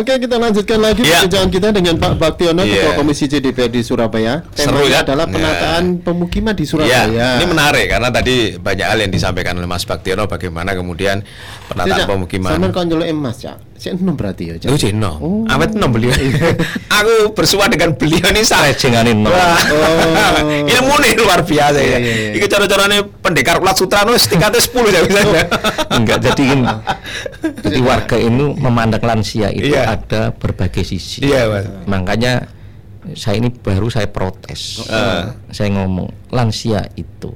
Speaker 2: Oke, kita lanjutkan lagi
Speaker 3: Iya.
Speaker 2: perbincangan kita dengan Pak Baktiono,
Speaker 3: Iya.
Speaker 2: Ketua Komisi CDPRD Surabaya.
Speaker 3: Seru ya?
Speaker 2: adalah
Speaker 3: Iya.
Speaker 2: penataan pemukiman di
Speaker 3: Ya,
Speaker 2: Surabaya.
Speaker 3: ini menarik karena tadi banyak hal yang disampaikan oleh Mas Baktiono bagaimana kemudian penataan pemukiman.
Speaker 2: Sama nyeluk emas, Cak. Saya enam berarti ya, Cak.
Speaker 3: Oh, Jeno.
Speaker 2: Oh.
Speaker 3: Awet nom beliau. Aku bersua dengan beliau ini saya
Speaker 4: Lejenganin nom.
Speaker 3: Wah.
Speaker 2: Oh.
Speaker 3: Ilmu nih luar biasa
Speaker 2: Iya,
Speaker 3: ya.
Speaker 2: iya, iya.
Speaker 3: Iki cara-caranya pendekar ulat sutra nulis tingkatnya 10 ya bisa.
Speaker 4: Enggak jadi gini. Jadi warga ini memandang lansia itu
Speaker 3: Iya.
Speaker 4: ada berbagai sisi.
Speaker 3: Iya, Mas.
Speaker 4: Makanya saya ini baru saya protes.
Speaker 3: Ah.
Speaker 4: Saya ngomong lansia itu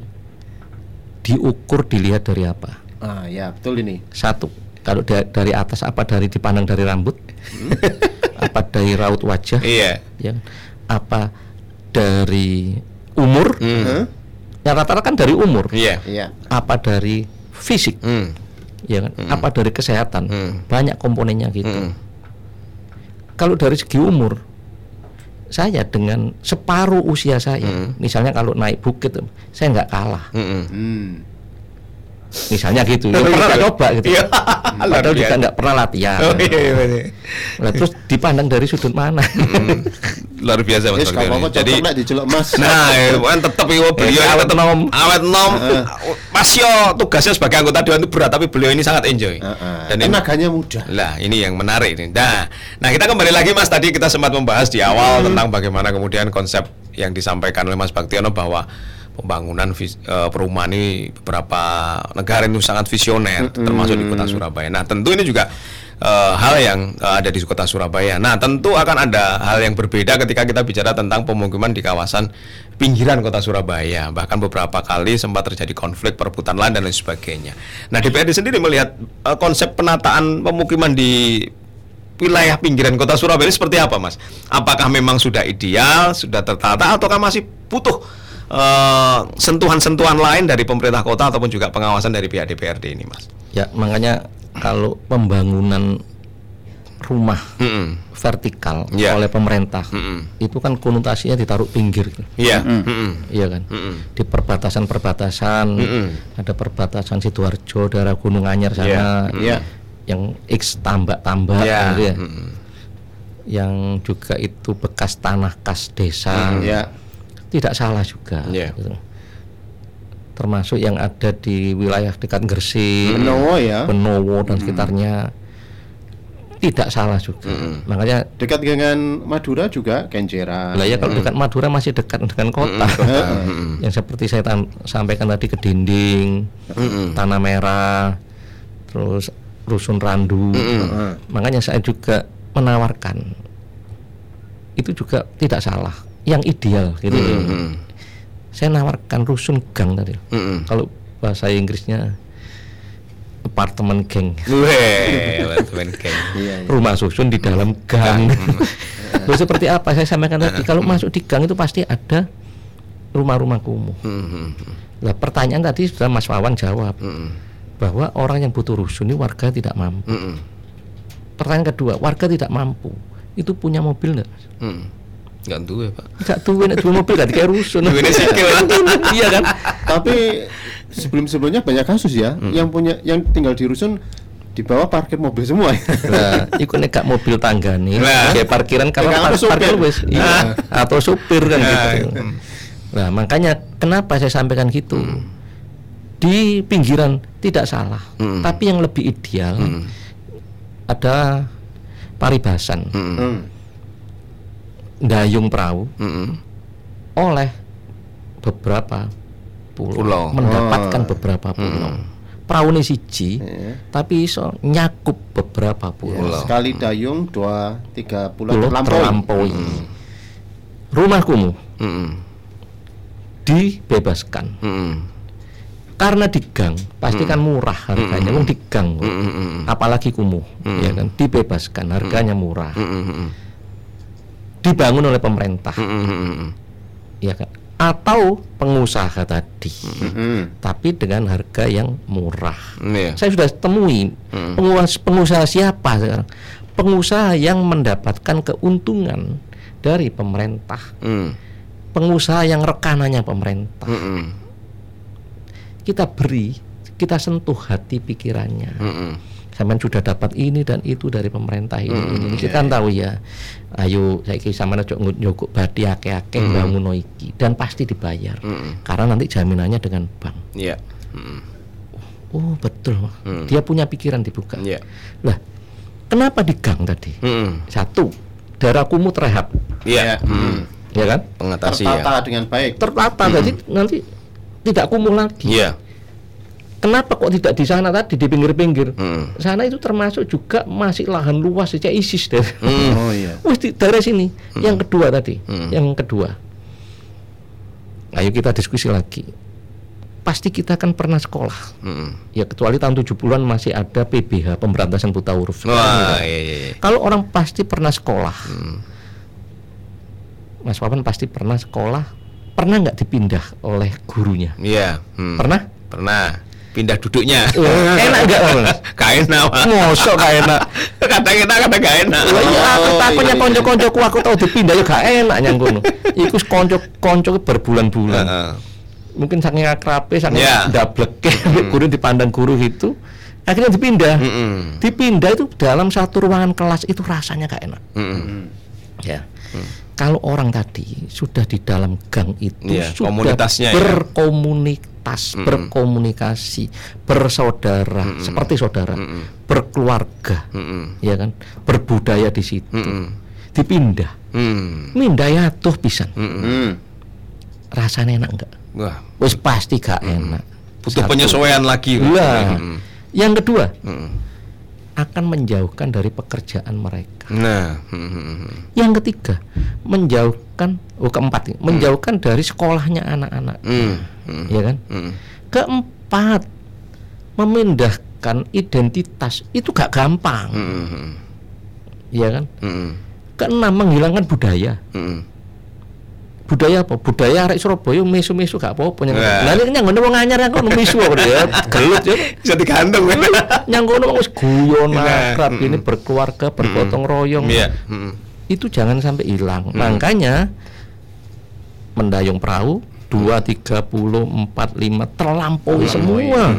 Speaker 4: diukur dilihat dari apa?
Speaker 2: Ah, ya, betul ini.
Speaker 4: Satu, kalau da- dari atas apa dari dipandang dari rambut? apa dari raut wajah?
Speaker 3: Iya.
Speaker 4: Ya. Apa dari umur?
Speaker 2: Hah?
Speaker 4: Ya rata-rata kan dari umur.
Speaker 3: Iya.
Speaker 2: Iya.
Speaker 4: Apa dari fisik?
Speaker 3: Hmm.
Speaker 4: ya kan? Apa dari kesehatan?
Speaker 3: Hmm.
Speaker 4: Banyak komponennya gitu.
Speaker 3: Hmm.
Speaker 4: Kalau dari segi umur, saya dengan separuh usia saya,
Speaker 3: Hmm.
Speaker 4: misalnya kalau naik bukit, saya nggak kalah.
Speaker 3: Hmm.
Speaker 2: Hmm.
Speaker 4: Misalnya gitu. Ya, pernah tak coba gitu.
Speaker 3: Iya.
Speaker 4: Padahal juga nggak pernah latihan.
Speaker 3: Oh, iya, iya, iya.
Speaker 4: Nah, terus dipandang dari sudut mana?
Speaker 3: Hmm. Luar biasa Mas Jadi
Speaker 2: Mas.
Speaker 3: Nah, ya, kan tetap itu beliau
Speaker 4: Eh, awet nom.
Speaker 3: awet nom. Mas yo tugasnya sebagai anggota dewan itu berat, tapi beliau ini sangat enjoy. Dan ini,
Speaker 2: Tenaganya mudah.
Speaker 3: lah ini yang menarik ini. Nah, nah kita kembali lagi Mas tadi kita sempat membahas di awal tentang bagaimana kemudian konsep yang disampaikan oleh Mas Baktiono bahwa pembangunan vis- eh, perumahan ini beberapa negara itu sangat visioner termasuk di kota Surabaya. Nah, tentu ini juga eh, hal yang eh, ada di kota Surabaya. Nah, tentu akan ada hal yang berbeda ketika kita bicara tentang pemukiman di kawasan pinggiran kota Surabaya. Bahkan beberapa kali sempat terjadi konflik perebutan lahan dan lain sebagainya. Nah, DPRD sendiri melihat eh, konsep penataan pemukiman di wilayah pinggiran kota Surabaya ini seperti apa, Mas? Apakah memang sudah ideal, sudah tertata, ataukah masih butuh eh, sentuhan-sentuhan lain dari pemerintah kota ataupun juga pengawasan dari pihak DPRD ini, Mas?
Speaker 4: ya, makanya kalau pembangunan rumah
Speaker 3: Mm-mm.
Speaker 4: vertikal
Speaker 3: Ya.
Speaker 4: oleh pemerintah
Speaker 3: Mm-mm.
Speaker 4: itu kan konotasinya ditaruh pinggir.
Speaker 3: Iya. Mm-mm.
Speaker 4: Iya kan?
Speaker 3: Mm-mm.
Speaker 4: Di perbatasan-perbatasan
Speaker 3: Mm-mm.
Speaker 4: ada perbatasan Sidoarjo, daerah Gunung Anyar sana,
Speaker 3: Iya.
Speaker 2: Iya.
Speaker 4: yang X tambak-tambak
Speaker 3: Iya.
Speaker 4: gitu ya.
Speaker 3: Mm-mm.
Speaker 4: yang juga itu bekas tanah kas desa,
Speaker 2: Ya.
Speaker 4: Tidak salah juga.
Speaker 3: Iya.
Speaker 4: gitu. Termasuk yang ada di wilayah dekat Gresik,
Speaker 2: Benowo ya.
Speaker 4: Benowo dan sekitarnya tidak salah juga. Makanya
Speaker 2: Dekat dengan Madura juga Kenjeran.
Speaker 4: lah ya kalau dekat Madura masih dekat dengan kota.
Speaker 2: Heeh.
Speaker 4: yang seperti saya sampaikan tadi ke dinding, tanah merah, terus rusun randu.
Speaker 2: Heeh.
Speaker 4: Makanya saya juga menawarkan itu juga tidak salah, yang ideal gitu. Saya nawarkan rusun gang tadi.
Speaker 3: Mm-mm.
Speaker 4: Kalau bahasa Inggrisnya apartemen geng.
Speaker 3: Apartemen geng.
Speaker 2: Iya, iya.
Speaker 4: rumah susun di dalam gang. Loh, seperti apa saya sampaikan tadi kalau masuk di gang itu pasti ada rumah-rumah kumuh. Lah pertanyaan tadi sudah Mas Wawan jawab bahwa orang yang butuh rusun ini warga tidak mampu. Pertanyaan kedua, warga tidak mampu. Itu punya mobil enggak?
Speaker 3: Mm. Nggak duwe, Pak.
Speaker 4: Enggak tuh nek duwe mobil gak kayak rusun.
Speaker 3: Duwene sikil.
Speaker 4: iya kan?
Speaker 2: Tapi sebelum-sebelumnya banyak kasus ya yang punya yang tinggal di rusun di bawah parkir mobil semua.
Speaker 4: Lah, iku nek gak mobil tangga nih,
Speaker 3: Lah.
Speaker 4: kayak parkiran karena par
Speaker 2: atau supir.
Speaker 4: parkir wis, iya, atau supir kan
Speaker 3: Nah,
Speaker 4: gitu. Nah, makanya kenapa saya sampaikan gitu? Di pinggiran tidak salah,
Speaker 3: Hmm.
Speaker 4: tapi yang lebih ideal ada paribasan,
Speaker 2: Hmm.
Speaker 4: Dayung perahu
Speaker 3: Mm-mm.
Speaker 4: oleh beberapa pulau,
Speaker 3: Pulau.
Speaker 4: mendapatkan
Speaker 2: Oh.
Speaker 4: beberapa pulau. Perahu ini siji,
Speaker 2: Iya.
Speaker 4: tapi iso nyakup beberapa pulau.
Speaker 2: sekali dayung dua tiga pulau
Speaker 4: Pulau
Speaker 2: terlampaui.
Speaker 4: terlampaui. Rumah kumuh
Speaker 3: Mm-mm.
Speaker 4: dibebaskan
Speaker 3: Mm-mm.
Speaker 4: karena di gang pasti kan murah harganya, wong di gang kok.
Speaker 3: Mm-mm.
Speaker 4: apalagi kumuh, ya kan dibebaskan harganya murah,
Speaker 3: Mm-mm.
Speaker 4: Dibangun oleh pemerintah,
Speaker 3: Mm-mm.
Speaker 4: ya kan atau pengusaha tadi,
Speaker 2: Mm-mm.
Speaker 4: tapi dengan harga yang murah.
Speaker 3: Iya.
Speaker 4: Saya sudah temui pengusaha, pengusaha siapa sekarang? Pengusaha yang mendapatkan keuntungan dari pemerintah,
Speaker 3: Hmm.
Speaker 4: pengusaha yang rekanannya pemerintah.
Speaker 3: Mm-mm.
Speaker 4: Kita beri, kita sentuh hati pikirannya.
Speaker 3: Mm-mm.
Speaker 4: Sampean sudah dapat ini dan itu dari pemerintah ini. ini. Kita kan tahu ya. Ayo saya kira sama aja nyokok badi ake-ake bangun iki dan pasti dibayar. Karena nanti jaminannya dengan bank.
Speaker 3: Iya. Mm-mm.
Speaker 4: Oh betul, Mas. dia punya pikiran dibuka.
Speaker 3: Iya.
Speaker 4: Lah, kenapa di gang tadi?
Speaker 3: Mm-mm.
Speaker 4: Satu, darah kumut rehab,
Speaker 3: Iya. Mm.
Speaker 4: ya kan?
Speaker 3: Pengatasi ya.
Speaker 2: Tertata dengan baik.
Speaker 4: Tertata, jadi nanti tidak kumul lagi.
Speaker 3: Iya.
Speaker 4: Kenapa kok tidak di sana tadi di pinggir-pinggir?
Speaker 3: Mm.
Speaker 4: Sana itu termasuk juga masih lahan luas saja ISIS deh.
Speaker 2: Oh iya.
Speaker 4: Wih di daerah sini. Yang kedua tadi, yang kedua. Ayo kita diskusi lagi. Pasti kita kan pernah sekolah.
Speaker 3: Mm.
Speaker 4: Ya kecuali tahun 70-an masih ada PBH pemberantasan buta huruf.
Speaker 3: Wah, iya iya. iya.
Speaker 4: Kalau orang pasti pernah sekolah, Mas Wawan pasti pernah sekolah, pernah nggak dipindah oleh gurunya?
Speaker 3: Iya. Hmm.
Speaker 4: Pernah?
Speaker 3: Pernah. Pindah duduknya.
Speaker 4: enak nggak Mas?
Speaker 3: Gak enak. Pak.
Speaker 4: Ngosok gak enak.
Speaker 3: Kata kita kata gak enak.
Speaker 4: Lah iya aku
Speaker 2: Oh,
Speaker 4: takutnya
Speaker 2: iya,
Speaker 4: konco-koncoku aku tahu dipindah ya gak enak nyang kono. Iku konco-konco berbulan-bulan. Mungkin saking akrabe, saking
Speaker 3: Ya.
Speaker 4: ndableke guru dipandang guru itu akhirnya dipindah.
Speaker 3: Mm-mm.
Speaker 4: Dipindah itu dalam satu ruangan kelas itu rasanya gak enak.
Speaker 3: Mm-mm.
Speaker 4: Ya. Kalau orang tadi sudah di dalam gang itu
Speaker 3: Iya,
Speaker 4: sudah
Speaker 3: komunitasnya
Speaker 4: berkomunitas, berkomunikasi, bersaudara, seperti saudara, berkeluarga,
Speaker 3: Mm-mm.
Speaker 4: ya kan, berbudaya di situ.
Speaker 3: Mm-mm.
Speaker 4: Dipindah,
Speaker 3: Mm.
Speaker 4: mindah ya tuh pisan.
Speaker 2: Hmm.
Speaker 4: Rasanya enak enggak?
Speaker 3: Wah,
Speaker 4: Wes pasti gak enak.
Speaker 3: butuh
Speaker 4: Satu.
Speaker 3: penyesuaian lagi.
Speaker 4: Iya.
Speaker 3: Mm-mm.
Speaker 4: Yang kedua,
Speaker 3: Mm-mm.
Speaker 4: Akan menjauhkan dari pekerjaan mereka.
Speaker 3: Nah, mm-mm.
Speaker 4: Yang ketiga, menjauhkan oh keempat, nih, menjauhkan dari sekolahnya anak-anak.
Speaker 3: Mm. Mm.
Speaker 4: Ya kan?
Speaker 3: Mm.
Speaker 4: Keempat, memindahkan identitas itu gak gampang,
Speaker 3: Mm.
Speaker 4: ya kan?
Speaker 3: Mm.
Speaker 4: Keenam, menghilangkan budaya.
Speaker 3: Mm.
Speaker 4: Budaya apa? Budaya arek Surabaya mesu-mesu gak apa-apa nyang. Lah ini nyang ngono wong anyar yang kono mesu apa ya? Gelut ya.
Speaker 3: Bisa digantung.
Speaker 4: Nyang kono wis guyon
Speaker 3: Nah,
Speaker 4: akrab ini berkeluarga, bergotong royong.
Speaker 3: Iya.
Speaker 4: Itu jangan sampai hilang. Makanya mendayung perahu dua tiga puluh empat lima terlampaui semua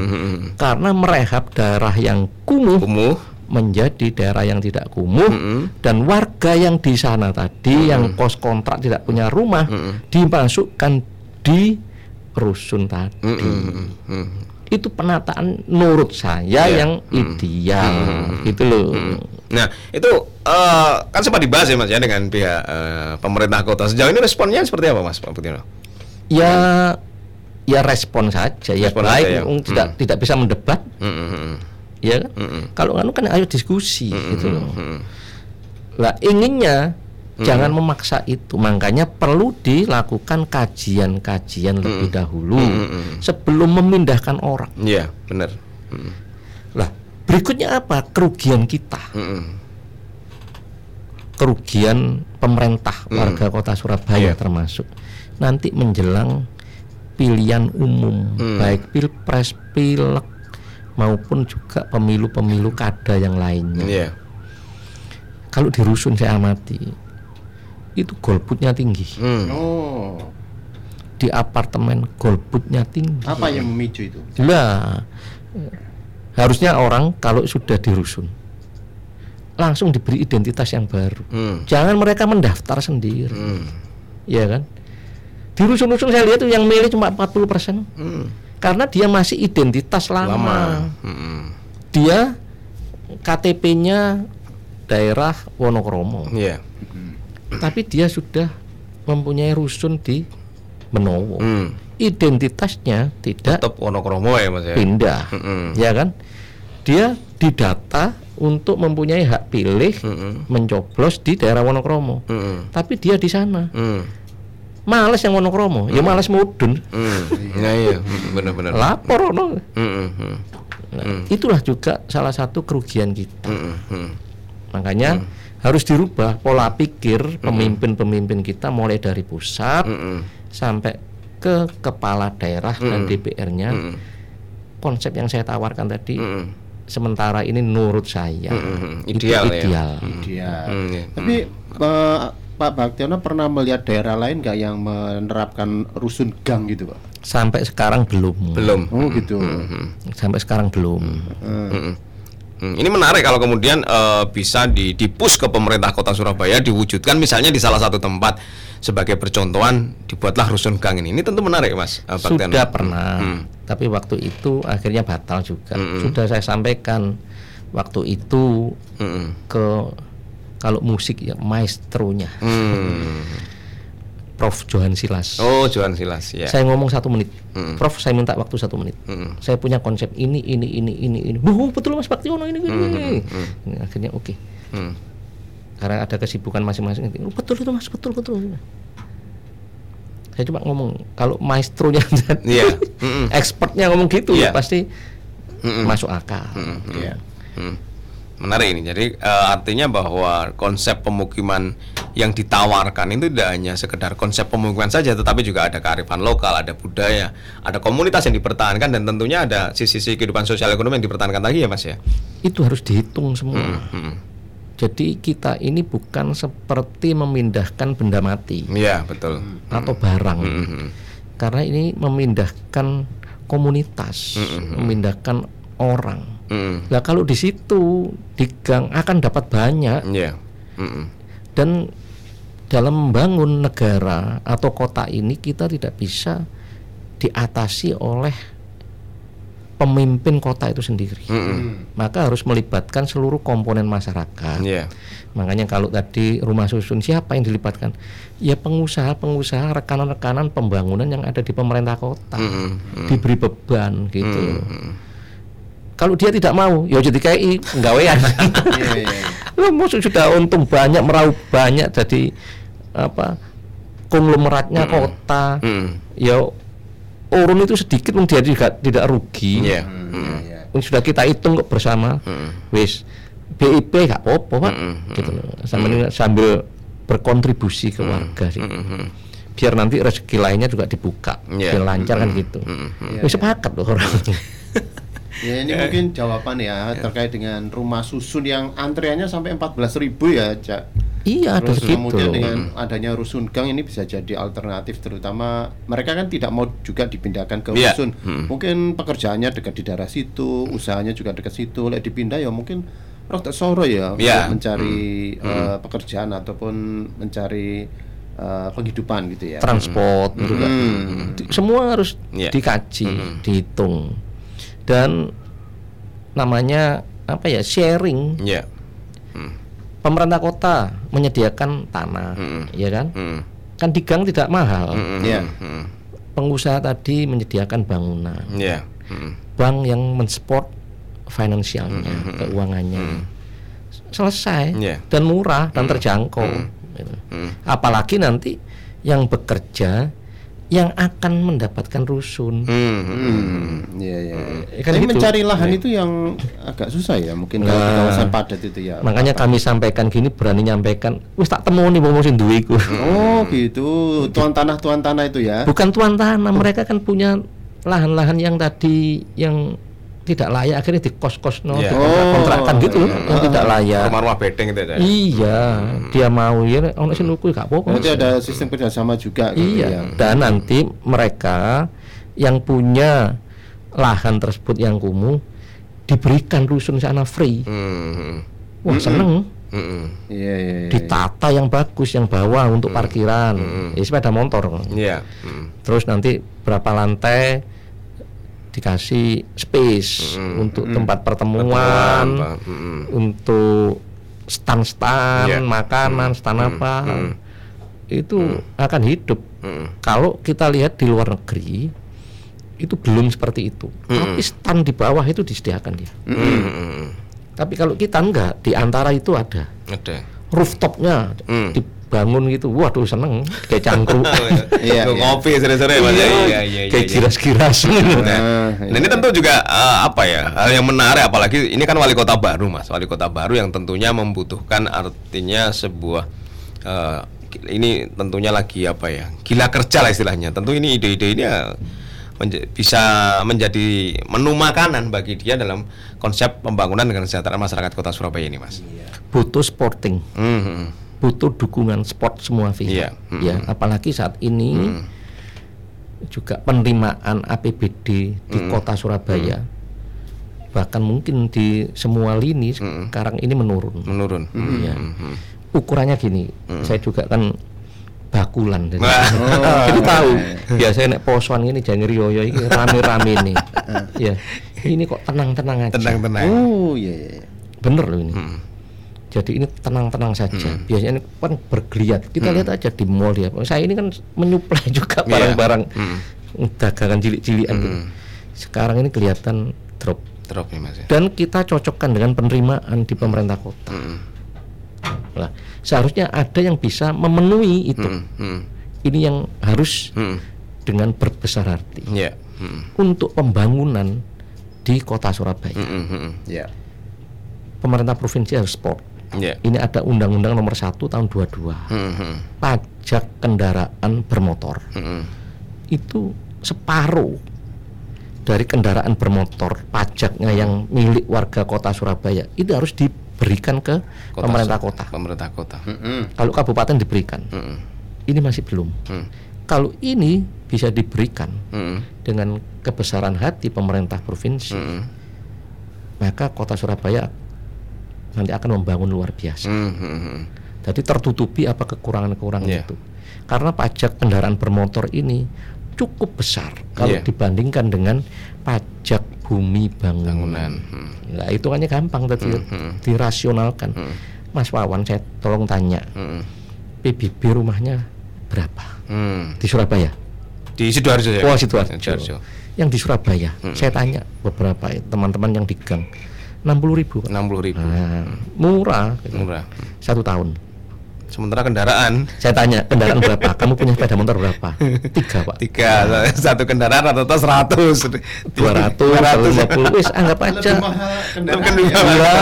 Speaker 4: karena merehab daerah yang kumuh
Speaker 3: Kumuh.
Speaker 4: Menjadi daerah yang tidak kumuh
Speaker 3: Mm-mm.
Speaker 4: dan warga yang di sana tadi yang kos kontrak tidak punya rumah dimasukkan di rusun tadi
Speaker 3: Mm. Mm.
Speaker 4: itu penataan menurut saya
Speaker 3: Iya.
Speaker 4: yang ideal gitu loh
Speaker 3: Nah, itu eh, kan sempat dibahas ya Mas ya dengan pihak eh, pemerintah kota. Sejauh ini responnya seperti apa Mas Pak Putino?
Speaker 4: ya ya respon saja ya
Speaker 3: Respon
Speaker 4: baik
Speaker 3: saja ya.
Speaker 4: tidak tidak bisa mendebat
Speaker 3: Mm, mm, mm.
Speaker 4: Ya kan
Speaker 3: Mm-mm.
Speaker 4: kalau anu kan ayo diskusi gitu loh
Speaker 3: Mm.
Speaker 4: lah inginnya jangan memaksa itu makanya perlu dilakukan kajian-kajian lebih dahulu sebelum memindahkan orang
Speaker 3: Iya, benar. Mm.
Speaker 4: lah berikutnya apa kerugian kita
Speaker 3: Mm-mm.
Speaker 4: kerugian pemerintah warga kota Surabaya
Speaker 3: Iya.
Speaker 4: termasuk nanti menjelang pilihan umum baik pilpres pilek maupun juga pemilu-pemilu kada yang lainnya
Speaker 3: Iya.
Speaker 4: kalau di rusun saya amati itu golputnya tinggi
Speaker 3: Mm.
Speaker 2: Oh,
Speaker 4: di apartemen golputnya tinggi
Speaker 2: apa yang memicu itu?
Speaker 4: lah harusnya orang kalau sudah di rusun langsung diberi identitas yang baru
Speaker 3: Mm.
Speaker 4: jangan mereka mendaftar sendiri
Speaker 3: Mm.
Speaker 4: ya kan di rusun-rusun saya lihat tuh yang milih cuma 40 persen
Speaker 3: Mm.
Speaker 4: Karena dia masih identitas lama,
Speaker 3: Lama. Mm-mm.
Speaker 4: dia KTP-nya daerah Wonokromo
Speaker 3: Iya.
Speaker 4: tapi dia sudah mempunyai rusun di Menowo
Speaker 3: Mm.
Speaker 4: identitasnya tidak
Speaker 3: Tetap Wonokromo ya Mas ya.
Speaker 4: pindah
Speaker 3: Mm-mm.
Speaker 4: ya kan dia didata untuk mempunyai hak pilih
Speaker 3: Mm-mm.
Speaker 4: mencoblos di daerah Wonokromo
Speaker 3: Mm-mm.
Speaker 4: tapi dia di sana
Speaker 3: Mm.
Speaker 4: Males yang Wonokromo ya males mudun
Speaker 3: Mm. Nah, iya, Mm, benar-benar.
Speaker 4: lapor no.
Speaker 3: Mm.
Speaker 4: Nah, itulah juga salah satu kerugian kita.
Speaker 3: Mm.
Speaker 4: makanya harus dirubah pola pikir pemimpin-pemimpin kita mulai dari pusat sampai ke kepala daerah dan DPR-nya. Konsep yang saya tawarkan tadi sementara ini menurut saya
Speaker 3: Mm-mm.
Speaker 4: itu
Speaker 3: Ideal ya.
Speaker 4: ideal.
Speaker 2: Dia.
Speaker 3: Hmm, iya.
Speaker 2: Tapi eh, Pak Baktiono pernah melihat daerah lain nggak yang menerapkan rusun gang gitu, Pak?
Speaker 4: Sampai sekarang belum.
Speaker 3: Belum.
Speaker 2: Oh gitu.
Speaker 4: Sampai sekarang belum.
Speaker 3: Hmm, ini menarik kalau kemudian eh, bisa di dipus ke pemerintah Kota Surabaya diwujudkan misalnya di salah satu tempat sebagai percontohan dibuatlah rusun gang ini. Ini tentu menarik, Mas. Baktian.
Speaker 4: Sudah pernah,
Speaker 3: Hmm.
Speaker 4: tapi waktu itu akhirnya batal juga. Sudah saya sampaikan waktu itu
Speaker 3: Mm-mm.
Speaker 4: ke kalau musik ya maestronya
Speaker 3: Hmm.
Speaker 4: Prof Johan Silas.
Speaker 3: Oh, Johan Silas ya.
Speaker 4: Saya ngomong satu menit,
Speaker 3: Mm.
Speaker 4: Prof saya minta waktu satu menit.
Speaker 3: Mm.
Speaker 4: Saya punya konsep ini, ini, ini, ini, ini. Oh, betul Mas Baktiono ini, ini, ini. Ini Akhirnya oke.
Speaker 3: Hmm.
Speaker 4: Karena ada kesibukan masing-masing. Oh, betul itu Mas, betul betul. Saya cuma ngomong kalau maestronya
Speaker 3: Iya. Mm-mm.
Speaker 4: expertnya ngomong gitu
Speaker 3: Iya.
Speaker 4: pasti
Speaker 3: Mm-mm.
Speaker 4: masuk akal.
Speaker 2: Iya.
Speaker 3: Hmm. Menarik ini. Jadi eh, artinya bahwa konsep pemukiman yang ditawarkan itu tidak hanya sekedar konsep pemukiman saja, tetapi juga ada kearifan lokal, ada budaya, ada komunitas yang dipertahankan dan tentunya ada sisi-sisi kehidupan sosial ekonomi yang dipertahankan lagi ya, Mas ya.
Speaker 4: Itu harus dihitung semua.
Speaker 3: Hmm.
Speaker 4: Jadi kita ini bukan seperti memindahkan benda mati
Speaker 3: Iya, betul.
Speaker 4: atau barang.
Speaker 3: Hmm.
Speaker 4: Karena ini memindahkan komunitas, memindahkan orang.
Speaker 3: Hmm.
Speaker 4: Nah, kalau di situ di gang akan dapat banyak
Speaker 3: Iya. Hmm.
Speaker 4: dan dalam membangun negara atau kota ini kita tidak bisa diatasi oleh pemimpin kota itu sendiri. Maka harus melibatkan seluruh komponen masyarakat.
Speaker 3: Iya.
Speaker 4: Makanya kalau tadi rumah susun siapa yang dilibatkan? Ya pengusaha-pengusaha, rekanan-rekanan pembangunan yang ada di pemerintah kota.
Speaker 3: Hmm.
Speaker 4: Diberi beban gitu. Kalau dia tidak mau, ya jadi KI penggawean. Lah, maksud sudah untung banyak meraup banyak jadi apa konglomeratnya kota.
Speaker 3: Hmm.
Speaker 4: Ya urun itu sedikit pun dia tidak tidak rugi.
Speaker 3: Iya.
Speaker 2: Iya.
Speaker 4: Yang sudah kita hitung kok bersama. Wis BIP gak apa-apa, Pak. Gitu loh. Sambil, sambil berkontribusi ke warga sih. Biar nanti rezeki lainnya juga dibuka,
Speaker 3: Iya.
Speaker 4: biar lancar kan gitu. Wis sepakat loh orang.
Speaker 2: Ya ini mungkin jawaban ya terkait dengan rumah susun yang antreannya sampai 14.000 ribu ya, Cak.
Speaker 4: iya, ada
Speaker 2: Terus
Speaker 4: segitu
Speaker 2: kemudian dengan adanya rusun gang ini bisa jadi alternatif terutama mereka kan tidak mau juga dipindahkan ke
Speaker 3: Iya.
Speaker 2: rusun. Mungkin pekerjaannya dekat di daerah situ, usahanya juga dekat situ. Lek dipindah ya mungkin rada soro ya untuk mencari eh, pekerjaan ataupun mencari eh, penghidupan gitu ya.
Speaker 4: transport juga. Di- Semua harus
Speaker 3: Iya.
Speaker 4: dikaji, dihitung. Dan namanya apa ya sharing.
Speaker 3: Iya.
Speaker 4: Pemerintah kota menyediakan tanah, ya kan?
Speaker 3: Hmm.
Speaker 4: Kan di gang tidak mahal.
Speaker 2: Iya.
Speaker 3: Hmm.
Speaker 4: Pengusaha tadi menyediakan bangunan.
Speaker 3: Iya. Hmm.
Speaker 4: Bank yang mensupport finansialnya, keuangannya. Selesai
Speaker 3: Iya.
Speaker 4: dan murah dan terjangkau. Gitu. Apalagi nanti yang bekerja yang akan mendapatkan rusun.
Speaker 3: Hmm.
Speaker 2: Hmm, iya iya.
Speaker 4: Ya kan
Speaker 2: Tapi
Speaker 4: gitu.
Speaker 2: mencari lahan itu yang agak susah ya, mungkin kalau di
Speaker 4: Nah.
Speaker 2: kawasan padat itu ya.
Speaker 4: Makanya kami sampaikan gini berani nyampaikan, wis tak temu nih wong sing duwe iku.
Speaker 2: Oh gitu, tuan tanah tuan tanah itu ya.
Speaker 4: Bukan tuan tanah, mereka kan punya lahan-lahan yang tadi yang tidak layak akhirnya dikos-kos no,
Speaker 3: Iya.
Speaker 4: kontrakan gitu loh, yang tidak layak.
Speaker 3: Rumah-rumah bedeng itu ya.
Speaker 4: Iya, dia mau ya ono sing nuku gak apa-apa.
Speaker 2: Berarti ada sistem kerjasama juga gitu ya.
Speaker 4: Iya, dan nanti mereka yang punya lahan tersebut yang kumuh diberikan rusun sana free.
Speaker 3: Hmm.
Speaker 4: Wah, seneng.
Speaker 3: Hmm.
Speaker 2: Iya iya. iya.
Speaker 4: Ditata yang bagus yang bawah untuk parkiran. Ya, sepeda motor.
Speaker 3: Iya. Hmm.
Speaker 4: Terus nanti berapa lantai dikasih space untuk tempat pertemuan,
Speaker 3: Apa? Hmm.
Speaker 4: untuk stand-stand
Speaker 3: Iya.
Speaker 4: makanan, stand apa. Itu akan hidup. Kalau kita lihat di luar negeri itu belum seperti itu. Tapi stand di bawah itu disediakan dia.
Speaker 3: Hmm.
Speaker 4: Tapi kalau kita enggak, di antara itu ada
Speaker 3: Ada.
Speaker 4: rooftopnya
Speaker 3: Hmm.
Speaker 4: dibangun bangun gitu waduh seneng kayak cangkruk
Speaker 2: Iya, iya.
Speaker 3: ngopi sore-sore Mas. ya. Iya, iya, iya.
Speaker 4: kayak
Speaker 3: iya.
Speaker 4: giras-giras
Speaker 3: Nah,
Speaker 2: Nah,
Speaker 3: ini tentu juga eh, apa ya hal yang menarik apalagi ini kan wali kota baru mas wali kota baru yang tentunya membutuhkan artinya sebuah eh, ini tentunya lagi apa ya gila kerja lah istilahnya tentu ini ide-ide ini ya menja- bisa menjadi menu makanan bagi dia dalam konsep pembangunan dengan kesejahteraan masyarakat kota Surabaya ini mas.
Speaker 4: butuh sporting
Speaker 3: Hmm, hmm.
Speaker 4: Butuh dukungan sport semua
Speaker 3: Iya,
Speaker 4: pihak
Speaker 3: mm-mm.
Speaker 4: ya apalagi saat ini
Speaker 3: Hmm.
Speaker 4: juga penerimaan APBD di kota Surabaya bahkan mungkin di semua lini sekarang ini menurun
Speaker 3: menurun.
Speaker 4: Ya.
Speaker 3: Hmm, hmm.
Speaker 4: ukurannya gini saya juga kan bakulan jadi
Speaker 3: Wah.
Speaker 4: jadi tahu biasanya nek posoan ini jangan rioyo ini rame-rame nih ya ini kok tenang-tenang aja
Speaker 3: Tenang-tenang.
Speaker 2: Oh iya iya. iya.
Speaker 4: bener loh ini
Speaker 3: Hmm.
Speaker 4: Jadi ini tenang-tenang saja biasanya ini kan bergeliat kita lihat aja di mall ya saya ini kan menyuplai juga
Speaker 3: Iya.
Speaker 4: barang-barang
Speaker 3: Hmm.
Speaker 4: dagangan cilik-cilikan gitu. sekarang ini kelihatan drop
Speaker 3: Drop nih mas ya.
Speaker 4: dan kita cocokkan dengan penerimaan di pemerintah kota
Speaker 3: Hmm.
Speaker 4: Lah, seharusnya ada yang bisa memenuhi itu
Speaker 3: Hmm. Hmm.
Speaker 4: ini yang harus
Speaker 3: Hmm.
Speaker 4: dengan berbesar hati
Speaker 3: Ya. Hmm.
Speaker 4: untuk pembangunan di kota Surabaya
Speaker 3: Hmm. Hmm. Hmm.
Speaker 2: Ya.
Speaker 4: pemerintah provinsi harus sport
Speaker 3: Ya.
Speaker 4: ini ada undang-undang nomor 1 tahun 22
Speaker 3: Hmm. Hmm.
Speaker 4: pajak kendaraan bermotor
Speaker 3: Hmm.
Speaker 4: itu separuh dari kendaraan bermotor pajaknya yang milik warga kota Surabaya itu harus diberikan ke
Speaker 3: Kota
Speaker 4: pemerintah kota
Speaker 3: Pemerintah kota.
Speaker 2: Mm-mm.
Speaker 4: kalau kabupaten diberikan
Speaker 3: Hmm.
Speaker 4: ini masih belum
Speaker 3: Hmm.
Speaker 4: kalau ini bisa diberikan
Speaker 3: Hmm.
Speaker 4: dengan kebesaran hati pemerintah provinsi
Speaker 3: Hmm.
Speaker 4: maka kota Surabaya nanti akan membangun luar biasa
Speaker 3: Hmm. Hmm. Hmm.
Speaker 4: jadi tertutupi apa kekurangan-kekurangan
Speaker 3: Iya.
Speaker 4: itu karena pajak kendaraan bermotor ini cukup besar kalau
Speaker 3: Iya.
Speaker 4: dibandingkan dengan pajak bumi bangunan.
Speaker 3: Bangunan. Hmm.
Speaker 4: Nah, itu hanya gampang tadi
Speaker 3: hmm.
Speaker 4: dirasionalkan.
Speaker 3: Hmm.
Speaker 4: Mas Wawan saya tolong tanya,
Speaker 3: Hmm.
Speaker 4: PBB rumahnya berapa
Speaker 3: Hmm.
Speaker 4: di Surabaya?
Speaker 3: Di sidoarjo ya.
Speaker 4: Oh. Sidoarjo. Yang di Surabaya,
Speaker 3: Hmm.
Speaker 4: saya tanya beberapa teman-teman yang di gang, 60 ribu. Pak.
Speaker 3: 60 ribu.
Speaker 4: Nah, murah, gitu.
Speaker 3: Murah.
Speaker 4: satu tahun.
Speaker 3: Sementara kendaraan
Speaker 4: Saya tanya kendaraan berapa? Kamu punya sepeda motor berapa? Tiga pak.
Speaker 3: tiga satu kendaraan rata-rata seratus
Speaker 4: Dua ratus, lima puluh. Wis anggap aja.
Speaker 2: Lebih mahal kendaraan.
Speaker 3: Lebih
Speaker 2: ya.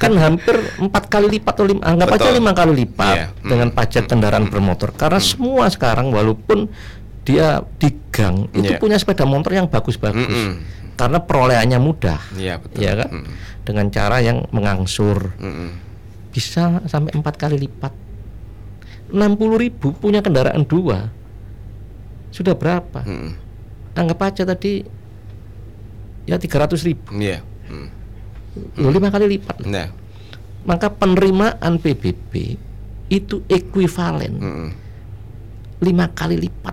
Speaker 4: kan hampir empat kali lipat atau lima, anggap aja
Speaker 3: Betul.
Speaker 4: lima kali lipat.
Speaker 3: Hmm.
Speaker 4: dengan pajak kendaraan bermotor. Karena semua sekarang walaupun dia di gang itu
Speaker 3: Iya.
Speaker 4: punya sepeda motor yang bagus-bagus.
Speaker 3: Mm-mm.
Speaker 4: Karena perolehannya mudah.
Speaker 3: Iya betul.
Speaker 4: Ya kan?
Speaker 3: Mm.
Speaker 4: Dengan cara yang mengangsur
Speaker 3: Mm-mm.
Speaker 4: bisa sampai empat kali lipat. 60 ribu punya kendaraan dua sudah berapa?
Speaker 3: Mm-mm.
Speaker 4: Anggap aja tadi ya 300 ribu,
Speaker 3: Iya. Mm.
Speaker 4: Loh, lima kali lipat.
Speaker 3: Nah.
Speaker 4: Maka penerimaan PBB itu ekuivalen
Speaker 3: Mm-mm.
Speaker 4: lima kali lipat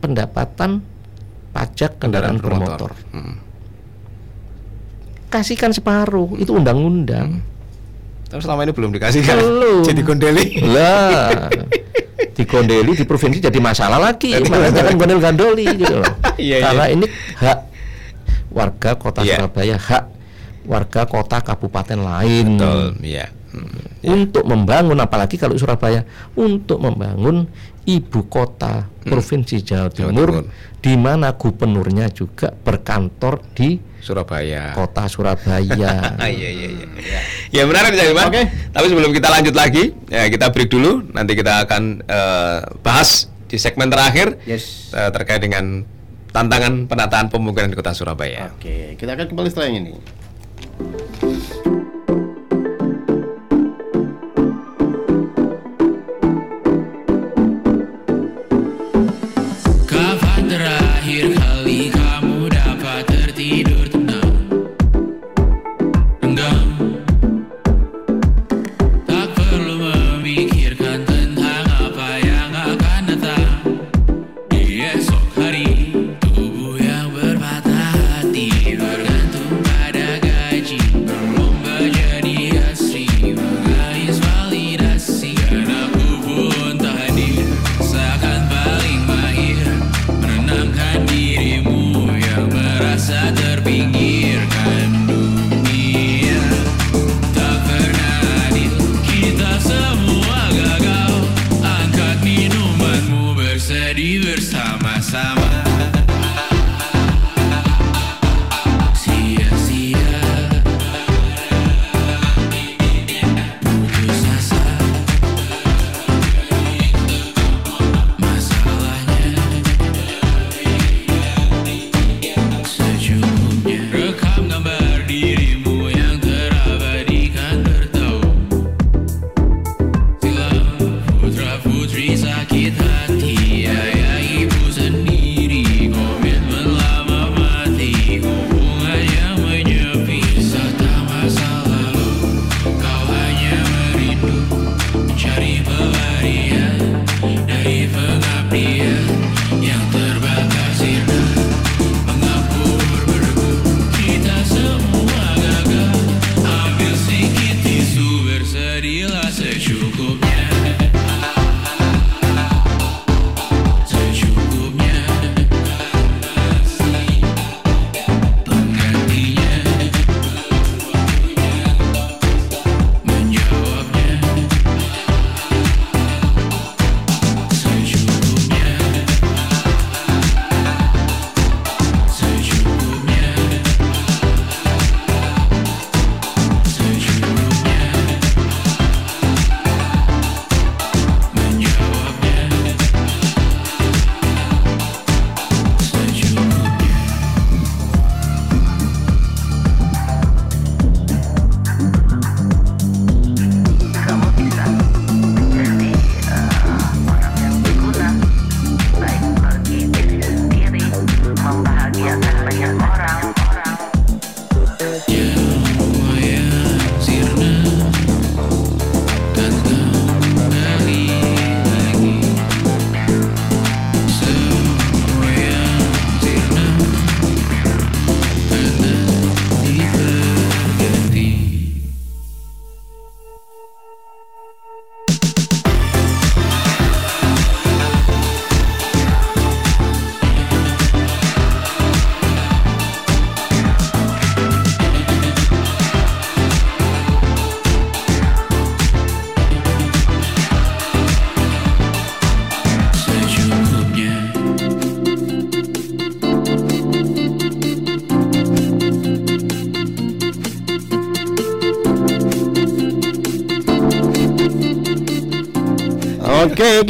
Speaker 4: pendapatan pajak kendaraan, bermotor.
Speaker 3: Mm.
Speaker 4: Kasihkan separuh, itu undang-undang.
Speaker 3: Tapi selama ini belum dikasih kan?
Speaker 4: Belum.
Speaker 3: Jadi gondeli.
Speaker 4: Lah, digondeli di provinsi jadi masalah lagi. Makanya jangan gondel-gandoli gitu loh.
Speaker 3: Iya, iya.
Speaker 4: Karena ini hak warga kota
Speaker 3: Iya.
Speaker 4: Surabaya, hak warga kota kabupaten lain.
Speaker 3: Betul. Iya. Mm.
Speaker 4: Untuk membangun apalagi kalau Surabaya untuk membangun ibu kota provinsi Jawa
Speaker 3: Jawa
Speaker 4: Timur
Speaker 3: Timur.
Speaker 4: di mana gubernurnya juga berkantor di
Speaker 3: Surabaya.
Speaker 4: kota Surabaya.
Speaker 3: Ah, iya iya iya. Ya benar Mas.
Speaker 2: Oke.
Speaker 3: Tapi sebelum kita lanjut lagi, ya kita break dulu. Nanti kita akan eh, bahas di segmen terakhir
Speaker 2: Yes.
Speaker 3: eh, terkait dengan tantangan penataan pembangunan di Kota Surabaya.
Speaker 2: Oke, kita akan kembali setelah ini.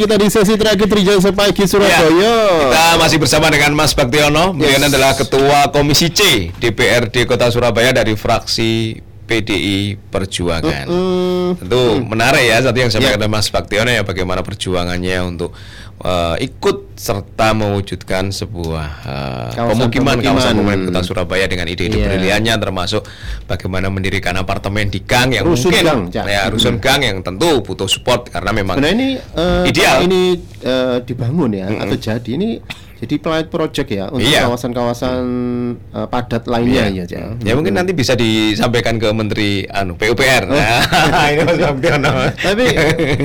Speaker 2: Kita di sesi terakhir Trijaya Sepagi Surabaya.
Speaker 3: Ya, kita masih bersama dengan Mas Baktiono. Beliau
Speaker 2: Yes.
Speaker 3: adalah Ketua Komisi C DPRD Kota Surabaya dari fraksi PDI Perjuangan.
Speaker 2: Hmm,
Speaker 3: Tentu menarik ya tadi yang saya
Speaker 2: Ya.
Speaker 3: oleh Mas Baktiono ya bagaimana perjuangannya untuk eh, ikut serta mewujudkan sebuah eh,
Speaker 2: Kawasan
Speaker 3: pemukiman
Speaker 2: pemukiman.
Speaker 3: kawasan pemukiman Kota Surabaya dengan ide-ide
Speaker 2: Iya.
Speaker 3: briliannya termasuk bagaimana mendirikan apartemen di gang yang
Speaker 2: Rusun
Speaker 3: mungkin
Speaker 2: gang,
Speaker 3: ya rusun
Speaker 2: Hmm.
Speaker 3: gang yang tentu butuh support karena memang
Speaker 2: Sebenarnya ini eh,
Speaker 3: Ideal.
Speaker 2: ini eh, dibangun ya atau jadi ini jadi pilot project ya untuk
Speaker 3: Iya.
Speaker 2: kawasan-kawasan eh, padat lainnya ya,
Speaker 3: Iya.
Speaker 2: Cak.
Speaker 3: Ya mungkin nanti bisa disampaikan ke Menteri anu PUPR. Nah, ini Mas.
Speaker 2: Tapi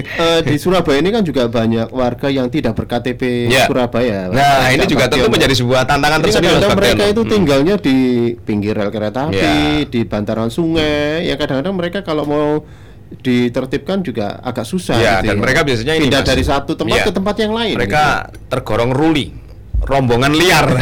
Speaker 2: eh, di Surabaya ini kan juga banyak warga yang tidak berKTP
Speaker 3: Ya.
Speaker 2: Surabaya.
Speaker 3: Nah, ini juga tentu menjadi sebuah tantangan tersendiri
Speaker 2: mereka itu
Speaker 3: Hmm.
Speaker 2: tinggalnya di pinggir rel kereta api,
Speaker 3: Ya.
Speaker 2: di bantaran sungai. Ya kadang-kadang mereka kalau mau ditertibkan juga agak susah.
Speaker 3: Ya,
Speaker 2: gitu
Speaker 3: dan mereka biasanya ini,
Speaker 2: pindah dari satu tempat
Speaker 3: Ya.
Speaker 2: ke tempat yang lain.
Speaker 3: Mereka tergorong ruli, rombongan liar.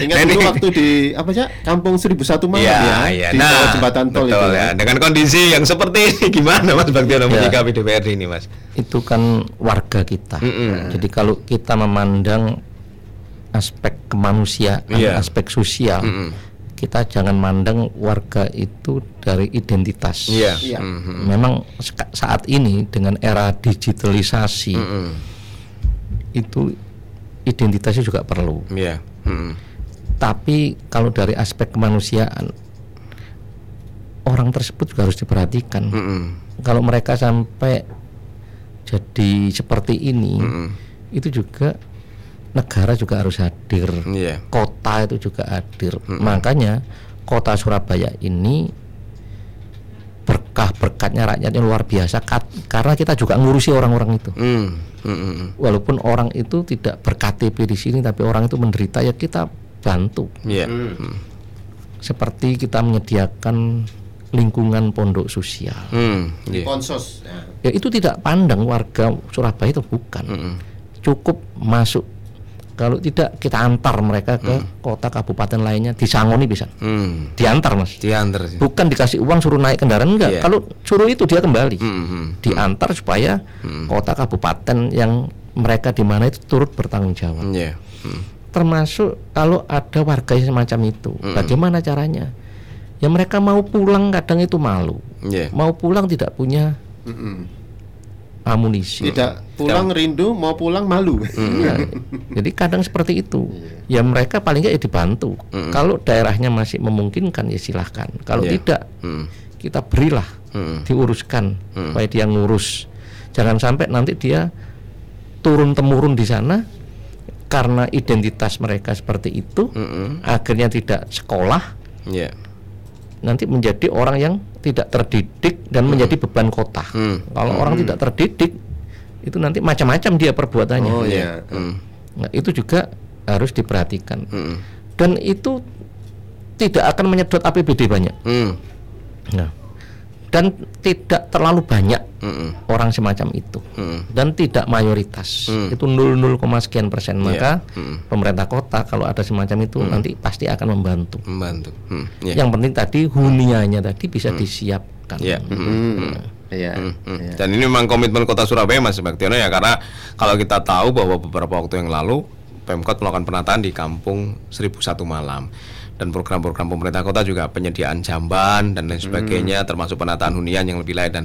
Speaker 2: Ingat
Speaker 3: Nah,
Speaker 2: dulu
Speaker 3: ini-
Speaker 2: waktu di apa sih Kampung 1001 malam
Speaker 3: Iya,
Speaker 2: ya,
Speaker 3: iya.
Speaker 2: di
Speaker 3: Nah,
Speaker 2: jembatan tol
Speaker 3: betul
Speaker 2: itu.
Speaker 3: ya. Dengan kondisi yang seperti ini gimana Mas Baktiono
Speaker 4: Ya.
Speaker 3: menyikapi DPRD ini, Mas?
Speaker 4: itu kan warga kita.
Speaker 3: Mm-mm.
Speaker 4: Jadi kalau kita memandang aspek kemanusiaan,
Speaker 3: Iya.
Speaker 4: aspek sosial,
Speaker 3: Mm-mm.
Speaker 4: kita jangan mandang warga itu dari identitas.
Speaker 3: Iya.
Speaker 2: Iya.
Speaker 3: Mhm.
Speaker 4: Memang seka- saat ini dengan era digitalisasi
Speaker 3: Mm-mm.
Speaker 4: itu identitasnya juga perlu.
Speaker 3: Iya. Mhm.
Speaker 4: Tapi kalau dari aspek kemanusiaan orang tersebut juga harus diperhatikan.
Speaker 3: Mhm.
Speaker 4: Kalau mereka sampai jadi seperti ini,
Speaker 3: Mhm.
Speaker 4: itu juga negara juga harus hadir,
Speaker 3: Iya.
Speaker 4: kota itu juga hadir. Makanya kota Surabaya ini berkah berkatnya rakyatnya luar biasa kat- karena kita juga ngurusi orang-orang itu.
Speaker 3: Mhm. Mhm.
Speaker 4: Walaupun orang itu tidak berKTP di sini, tapi orang itu menderita ya kita bantu.
Speaker 3: Iya.
Speaker 2: Hmm.
Speaker 3: Mhm.
Speaker 4: Seperti kita menyediakan lingkungan pondok sosial.
Speaker 3: Iya.
Speaker 2: Konsos. Nah,
Speaker 4: Ya itu tidak pandang warga Surabaya itu bukan.
Speaker 3: Mhm.
Speaker 4: Cukup masuk. Kalau tidak kita antar mereka ke kota kabupaten lainnya disangoni bisa.
Speaker 3: Mhm.
Speaker 4: Diantar Mas.
Speaker 3: Diantar sih.
Speaker 4: Bukan dikasih uang suruh naik kendaraan enggak.
Speaker 3: Iya.
Speaker 4: Kalau suruh itu dia kembali.
Speaker 3: Mhm.
Speaker 4: Diantar supaya kota kabupaten yang mereka di mana itu turut bertanggung jawab.
Speaker 3: Iya. Mhm.
Speaker 4: Termasuk kalau ada warga yang semacam itu, bagaimana caranya? Ya mereka mau pulang kadang itu malu.
Speaker 3: Iya.
Speaker 4: Mau pulang tidak punya amunisi.
Speaker 2: Tidak pulang rindu, mau pulang malu.
Speaker 4: Nah, jadi kadang seperti itu. Ya mereka paling nggak ya dibantu. Kalau daerahnya masih memungkinkan ya silahkan. Kalau
Speaker 3: Iya.
Speaker 4: tidak,
Speaker 3: Mhm.
Speaker 4: kita berilah,
Speaker 3: Mhm.
Speaker 4: diuruskan supaya dia ngurus. Jangan sampai nanti dia turun temurun di sana karena identitas mereka seperti itu,
Speaker 3: Mhm.
Speaker 4: akhirnya tidak sekolah,
Speaker 3: Iya.
Speaker 4: Nanti menjadi orang yang tidak terdidik dan menjadi beban kota.
Speaker 3: Hmm.
Speaker 4: Kalau orang tidak terdidik, itu nanti macam-macam dia perbuatannya.
Speaker 2: Oh iya.
Speaker 3: Mhm.
Speaker 4: Nah, itu juga harus diperhatikan.
Speaker 3: Mhm.
Speaker 4: Dan itu tidak akan menyedot APBD banyak.
Speaker 3: Mhm.
Speaker 4: Nah, dan tidak terlalu banyak
Speaker 3: Mhm.
Speaker 4: orang semacam itu.
Speaker 3: Mhm.
Speaker 4: Dan tidak mayoritas.
Speaker 3: Hmm.
Speaker 4: Itu 0,0 sekian persen. Maka
Speaker 3: Hmm.
Speaker 4: pemerintah kota kalau ada semacam itu nanti pasti akan membantu.
Speaker 3: Membantu. Mhm. Iya.
Speaker 4: Yang penting tadi hunianya tadi bisa disiapkan.
Speaker 3: Iya.
Speaker 2: Hmm. Iya.
Speaker 3: Hmm, hmm.
Speaker 2: iya.
Speaker 3: Dan ini memang komitmen Kota Surabaya Mas Baktiono ya karena kalau kita tahu bahwa beberapa waktu yang lalu Pemkot melakukan penataan di Kampung 1001 Malam dan program-program pemerintah kota juga penyediaan jamban dan lain sebagainya termasuk penataan hunian yang lebih layak dan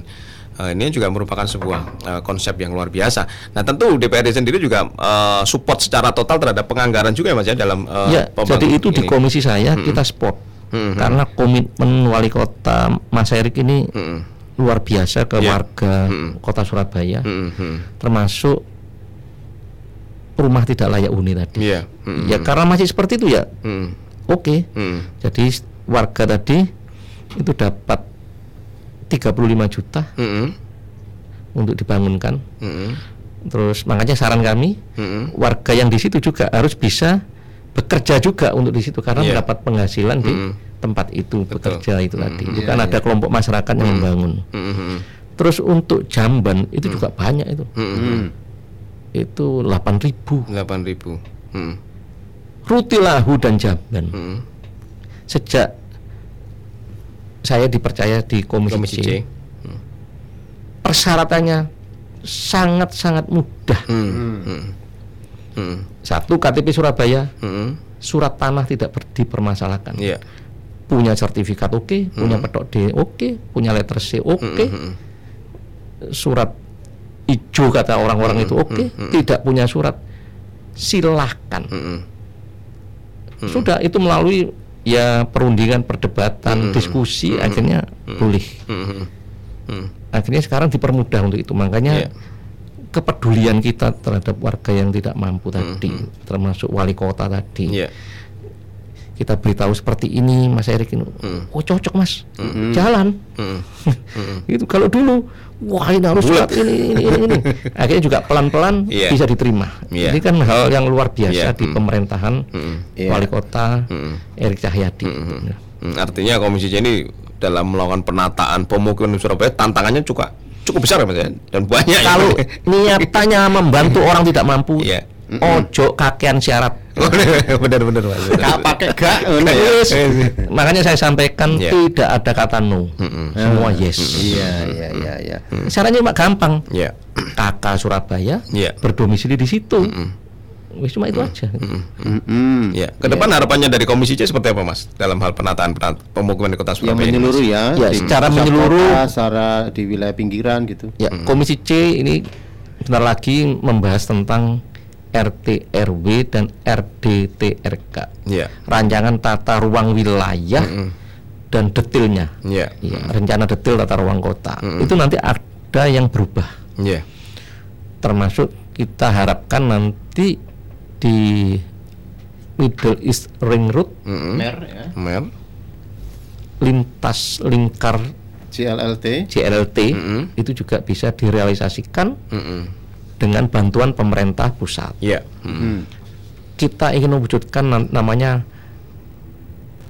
Speaker 3: eh, ini juga merupakan sebuah eh, konsep yang luar biasa. Nah tentu DPRD sendiri juga eh, support secara total terhadap penganggaran juga ya Mas ya dalam eh,
Speaker 4: Ya, jadi itu di
Speaker 3: ini.
Speaker 4: komisi saya kita spot.
Speaker 3: Hmm,
Speaker 4: Karena komitmen wali kota Mas Erik ini
Speaker 3: Hmm,
Speaker 4: luar biasa ke
Speaker 3: Ya.
Speaker 4: warga
Speaker 3: Hmm.
Speaker 4: kota Surabaya,
Speaker 3: hmm, hmm.
Speaker 4: termasuk rumah tidak layak huni tadi.
Speaker 3: Iya. Hmm,
Speaker 4: Ya karena masih seperti itu ya,
Speaker 3: hmm,
Speaker 4: oke.
Speaker 3: hmm.
Speaker 4: Jadi warga tadi itu dapat 35 juta
Speaker 3: Hmm,
Speaker 4: untuk dibangunkan.
Speaker 3: hmm,
Speaker 4: Terus makanya saran kami
Speaker 3: hmm.
Speaker 4: warga yang di situ juga harus bisa bekerja juga untuk di situ karena
Speaker 3: Iya.
Speaker 4: mendapat penghasilan di
Speaker 3: Mm.
Speaker 4: tempat itu
Speaker 3: Betul.
Speaker 4: bekerja itu tadi.
Speaker 3: Mm,
Speaker 4: Bukan
Speaker 2: iya,
Speaker 4: ada
Speaker 2: iya.
Speaker 4: kelompok masyarakat yang membangun.
Speaker 3: Hmm, hmm,
Speaker 4: Terus untuk jamban itu juga banyak itu.
Speaker 3: hmm.
Speaker 2: Hmm.
Speaker 4: Itu 8.000
Speaker 3: delapan ribu. Hmm.
Speaker 4: Rutilahu dan jamban.
Speaker 3: Hmm.
Speaker 4: Sejak saya dipercaya di komisi,
Speaker 3: Komisi
Speaker 4: C,
Speaker 3: C.
Speaker 4: persyaratannya sangat-sangat mudah.
Speaker 3: Hmm. Hmm. Hmm.
Speaker 4: Satu KTP Surabaya,
Speaker 3: Hmm.
Speaker 4: surat tanah tidak ber- dipermasalahkan.
Speaker 3: Iya.
Speaker 4: Punya sertifikat oke, punya petok D oke, punya letter C oke,
Speaker 3: Hmm.
Speaker 4: surat hijau kata orang-orang itu oke, tidak punya surat silahkan.
Speaker 3: Hmm.
Speaker 4: Sudah itu melalui ya perundingan, perdebatan, diskusi akhirnya boleh.
Speaker 3: Hmm. Hmm.
Speaker 4: Akhirnya sekarang dipermudah untuk itu. Makanya
Speaker 3: Iya.
Speaker 4: kepedulian kita terhadap warga yang tidak mampu tadi, termasuk wali kota tadi.
Speaker 3: Iya.
Speaker 4: Kita beritahu seperti ini, Mas Erik ini, oh cocok Mas, jalan.
Speaker 3: Hmm.
Speaker 4: itu kalau dulu, wah ini harus surat ini, ini, ini, ini. Akhirnya juga pelan-pelan
Speaker 3: Iya.
Speaker 4: bisa diterima.
Speaker 3: Iya.
Speaker 4: Ini kan hal yang luar biasa
Speaker 3: Iya.
Speaker 4: di pemerintahan
Speaker 3: Hmm.
Speaker 2: Iya.
Speaker 4: wali kota Erik Cahyadi. Ya.
Speaker 3: Hmm, artinya Komisi C ini dalam melakukan penataan pemukiman di Surabaya tantangannya juga cukup besar ya Mas ya dan banyak ya.
Speaker 4: Kalau niatannya membantu orang tidak mampu,
Speaker 3: Iya.
Speaker 4: ojo kakean syarat.
Speaker 3: benar-benar Mas.
Speaker 2: Gak pakai gak ngono ya.
Speaker 4: Yes. Makanya saya sampaikan
Speaker 3: Iya.
Speaker 4: tidak ada kata no, semua yes.
Speaker 2: Iya, iya, iya, iya.
Speaker 4: Caranya cuma gampang.
Speaker 3: Iya.
Speaker 4: Kakak Surabaya
Speaker 3: Iya.
Speaker 4: berdomisili di situ. Wis cuma itu aja.
Speaker 2: Mm-mm.
Speaker 3: Ya, ke depan harapannya dari Komisi C seperti apa Mas dalam hal penataan penat- pemukiman di Kota Surabaya? ini, Mas?
Speaker 2: menyeluruh ya.
Speaker 4: Ya,
Speaker 2: di
Speaker 4: secara menyeluruh.
Speaker 2: kota, secara di wilayah pinggiran gitu.
Speaker 4: Ya, Komisi C ini bentar lagi membahas tentang RT RW dan RDTRK.
Speaker 3: Iya.
Speaker 4: Rancangan tata ruang wilayah dan detailnya.
Speaker 3: Iya.
Speaker 4: Ya, rencana detail tata ruang kota. Itu nanti ada yang berubah.
Speaker 3: Iya.
Speaker 4: Termasuk kita harapkan nanti di Middle East Ring Road
Speaker 2: Mer ya.
Speaker 3: Mer.
Speaker 4: lintas lingkar
Speaker 2: CLLT.
Speaker 4: JLT itu juga bisa direalisasikan
Speaker 3: Mm-mm.
Speaker 4: Dengan bantuan pemerintah pusat.
Speaker 3: Iya.
Speaker 2: Hmm.
Speaker 4: Kita ingin mewujudkan nam- namanya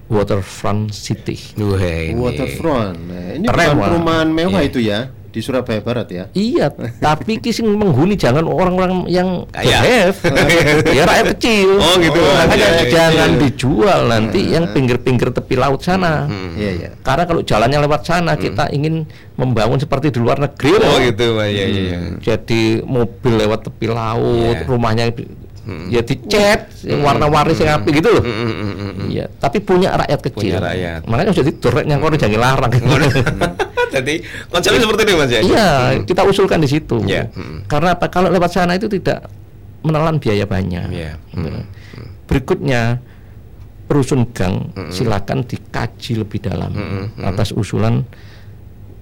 Speaker 4: Waterfront City.
Speaker 3: Wah, ini.
Speaker 2: Waterfront. Nah, ini
Speaker 4: Keren,
Speaker 2: bukan perumahan mewah
Speaker 3: Iya.
Speaker 2: itu ya di Surabaya Barat ya.
Speaker 4: Iya, tapi kising menghuni jangan orang-orang yang
Speaker 3: Kaya.
Speaker 4: ya rakyat kecil.
Speaker 3: Oh, gitu.
Speaker 4: Makanya
Speaker 3: Iya, iya,
Speaker 4: jangan
Speaker 3: iya.
Speaker 4: dijual nanti yang pinggir-pinggir tepi laut sana.
Speaker 2: Iya, iya.
Speaker 4: Karena kalau jalannya lewat sana kita ingin membangun seperti di luar negeri
Speaker 3: Oh
Speaker 4: loh.
Speaker 3: gitu. Iya, iya, iya.
Speaker 4: Jadi mobil lewat tepi laut,
Speaker 3: Iya.
Speaker 4: rumahnya ya dicat, yang warna-warni sing apik gitu loh.
Speaker 3: Mm, mm, mm, mm.
Speaker 4: Iya, tapi punya rakyat kecil.
Speaker 3: Punya rakyat.
Speaker 4: Makanya jadi durek yang kono jangan larang.
Speaker 3: Jadi konsepnya seperti ini Mas ya.
Speaker 4: Iya, kita usulkan di situ.
Speaker 3: Iya, mm.
Speaker 4: Karena apa? Kalau lewat sana itu tidak menelan biaya banyak.
Speaker 3: Iya,
Speaker 4: Gitu. Berikutnya perusun gang silakan dikaji lebih dalam atas usulan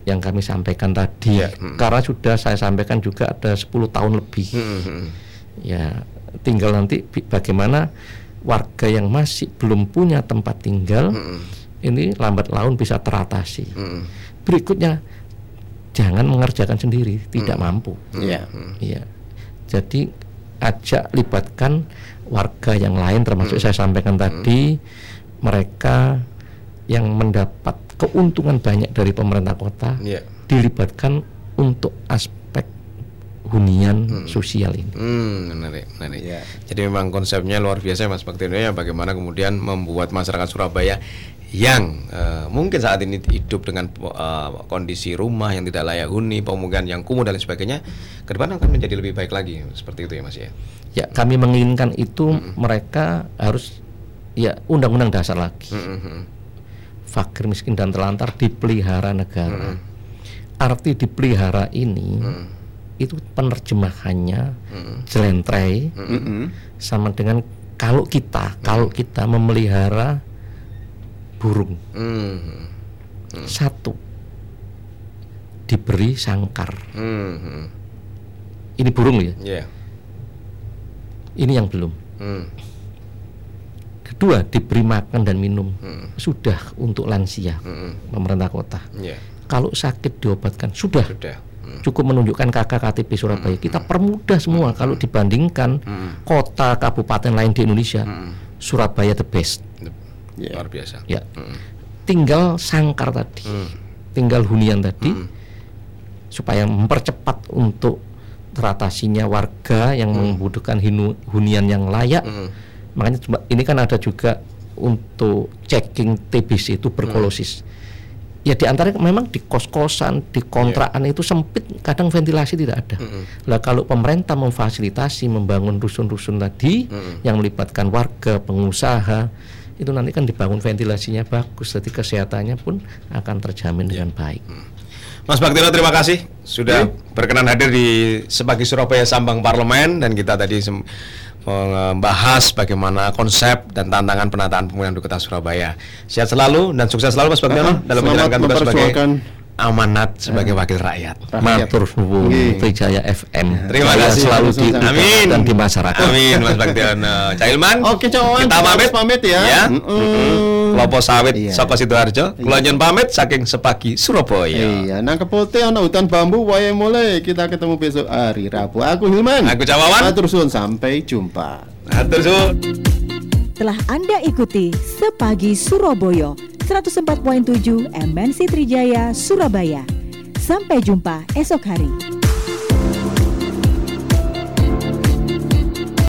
Speaker 4: yang kami sampaikan tadi.
Speaker 3: Iya,
Speaker 4: Karena sudah saya sampaikan juga ada 10 tahun lebih.
Speaker 3: Mm, mm.
Speaker 4: Ya, tinggal nanti bagaimana warga yang masih belum punya tempat tinggal ini lambat laun bisa teratasi.
Speaker 3: Mm.
Speaker 4: Berikutnya jangan mengerjakan sendiri, tidak mampu.
Speaker 2: Iya.
Speaker 4: Iya. Jadi ajak libatkan warga yang lain termasuk saya sampaikan tadi mereka yang mendapat keuntungan banyak dari pemerintah kota
Speaker 3: Iya.
Speaker 4: dilibatkan untuk aspek hunian sosial ini.
Speaker 3: Hmm, menarik, menarik.
Speaker 2: Iya.
Speaker 3: Jadi memang konsepnya luar biasa Mas Bakti ya bagaimana kemudian membuat masyarakat Surabaya yang eh, mungkin saat ini hidup dengan eh, kondisi rumah yang tidak layak huni, pemukiman yang kumuh dan lain sebagainya, ke depan akan menjadi lebih baik lagi seperti itu ya Mas ya.
Speaker 4: Ya, kami menginginkan itu mereka harus ya undang-undang dasar lagi.
Speaker 3: Mm-mm.
Speaker 4: Fakir miskin dan terlantar dipelihara negara. Arti dipelihara ini itu penerjemahannya jelentrai
Speaker 2: Mm-mm.
Speaker 4: sama dengan kalau kita kalau kita memelihara burung
Speaker 3: Mm.
Speaker 4: satu diberi sangkar
Speaker 3: Mm.
Speaker 4: ini burung ya
Speaker 3: Ya.
Speaker 4: ini yang belum
Speaker 3: Mm.
Speaker 4: kedua diberi makan dan minum sudah untuk lansia
Speaker 3: Mm.
Speaker 4: pemerintah kota
Speaker 3: Ya.
Speaker 4: kalau sakit diobatkan sudah
Speaker 3: Sudah. Mm.
Speaker 4: cukup menunjukkan KK KTP Surabaya. Kita permudah semua kalau dibandingkan kota kabupaten lain di Indonesia. Surabaya the best.
Speaker 2: Iya.
Speaker 3: Luar biasa.
Speaker 4: ya. Tinggal sangkar tadi. Tinggal hunian tadi. Supaya mempercepat untuk teratasinya warga yang membutuhkan hinu- hunian yang layak. Makanya coba- ini kan ada juga untuk checking TBC tuberkulosis ya di antara memang di kos-kosan, di kontrakan itu sempit, kadang ventilasi tidak ada. Lah kalau pemerintah memfasilitasi membangun rusun-rusun tadi yang melibatkan warga, pengusaha, itu nanti kan dibangun ventilasinya bagus, jadi kesehatannya pun akan terjamin dengan baik.
Speaker 3: Mas Baktino terima kasih sudah berkenan hadir di Sepagi Surabaya Sambang Parlemen dan kita tadi sem- membahas bagaimana konsep dan tantangan penataan pembangunan di Kota Surabaya. Sehat selalu dan sukses selalu Mas
Speaker 2: Ah,
Speaker 3: dalam menjalankan tugas sebagai amanat sebagai wakil rakyat.
Speaker 2: rakyat.
Speaker 4: Matur nuwun. Trijaya FM.
Speaker 3: Terima kasih.
Speaker 4: selalu di
Speaker 3: Amin.
Speaker 4: dan di masyarakat.
Speaker 3: Amin Mas Baktiono. Cailman.
Speaker 2: Oke, Cawan.
Speaker 3: Kita pamit.
Speaker 2: pamit ya.
Speaker 3: Ya.
Speaker 2: Mm-mm.
Speaker 3: Kelompok sawit
Speaker 2: Iya.
Speaker 3: Soko Sidoarjo. Kula nyuwun pamit saking Sepagi Surabaya.
Speaker 2: Iya, nang kepote ana hutan bambu wae mulai. Kita ketemu besok hari Rabu. Aku Hilman.
Speaker 3: Aku Cawawan.
Speaker 2: Matur suwun sampai jumpa.
Speaker 3: Atur suwun.
Speaker 6: Telah Anda ikuti Sepagi Surabaya 104.7 MNC Trijaya Surabaya. Sampai jumpa esok hari.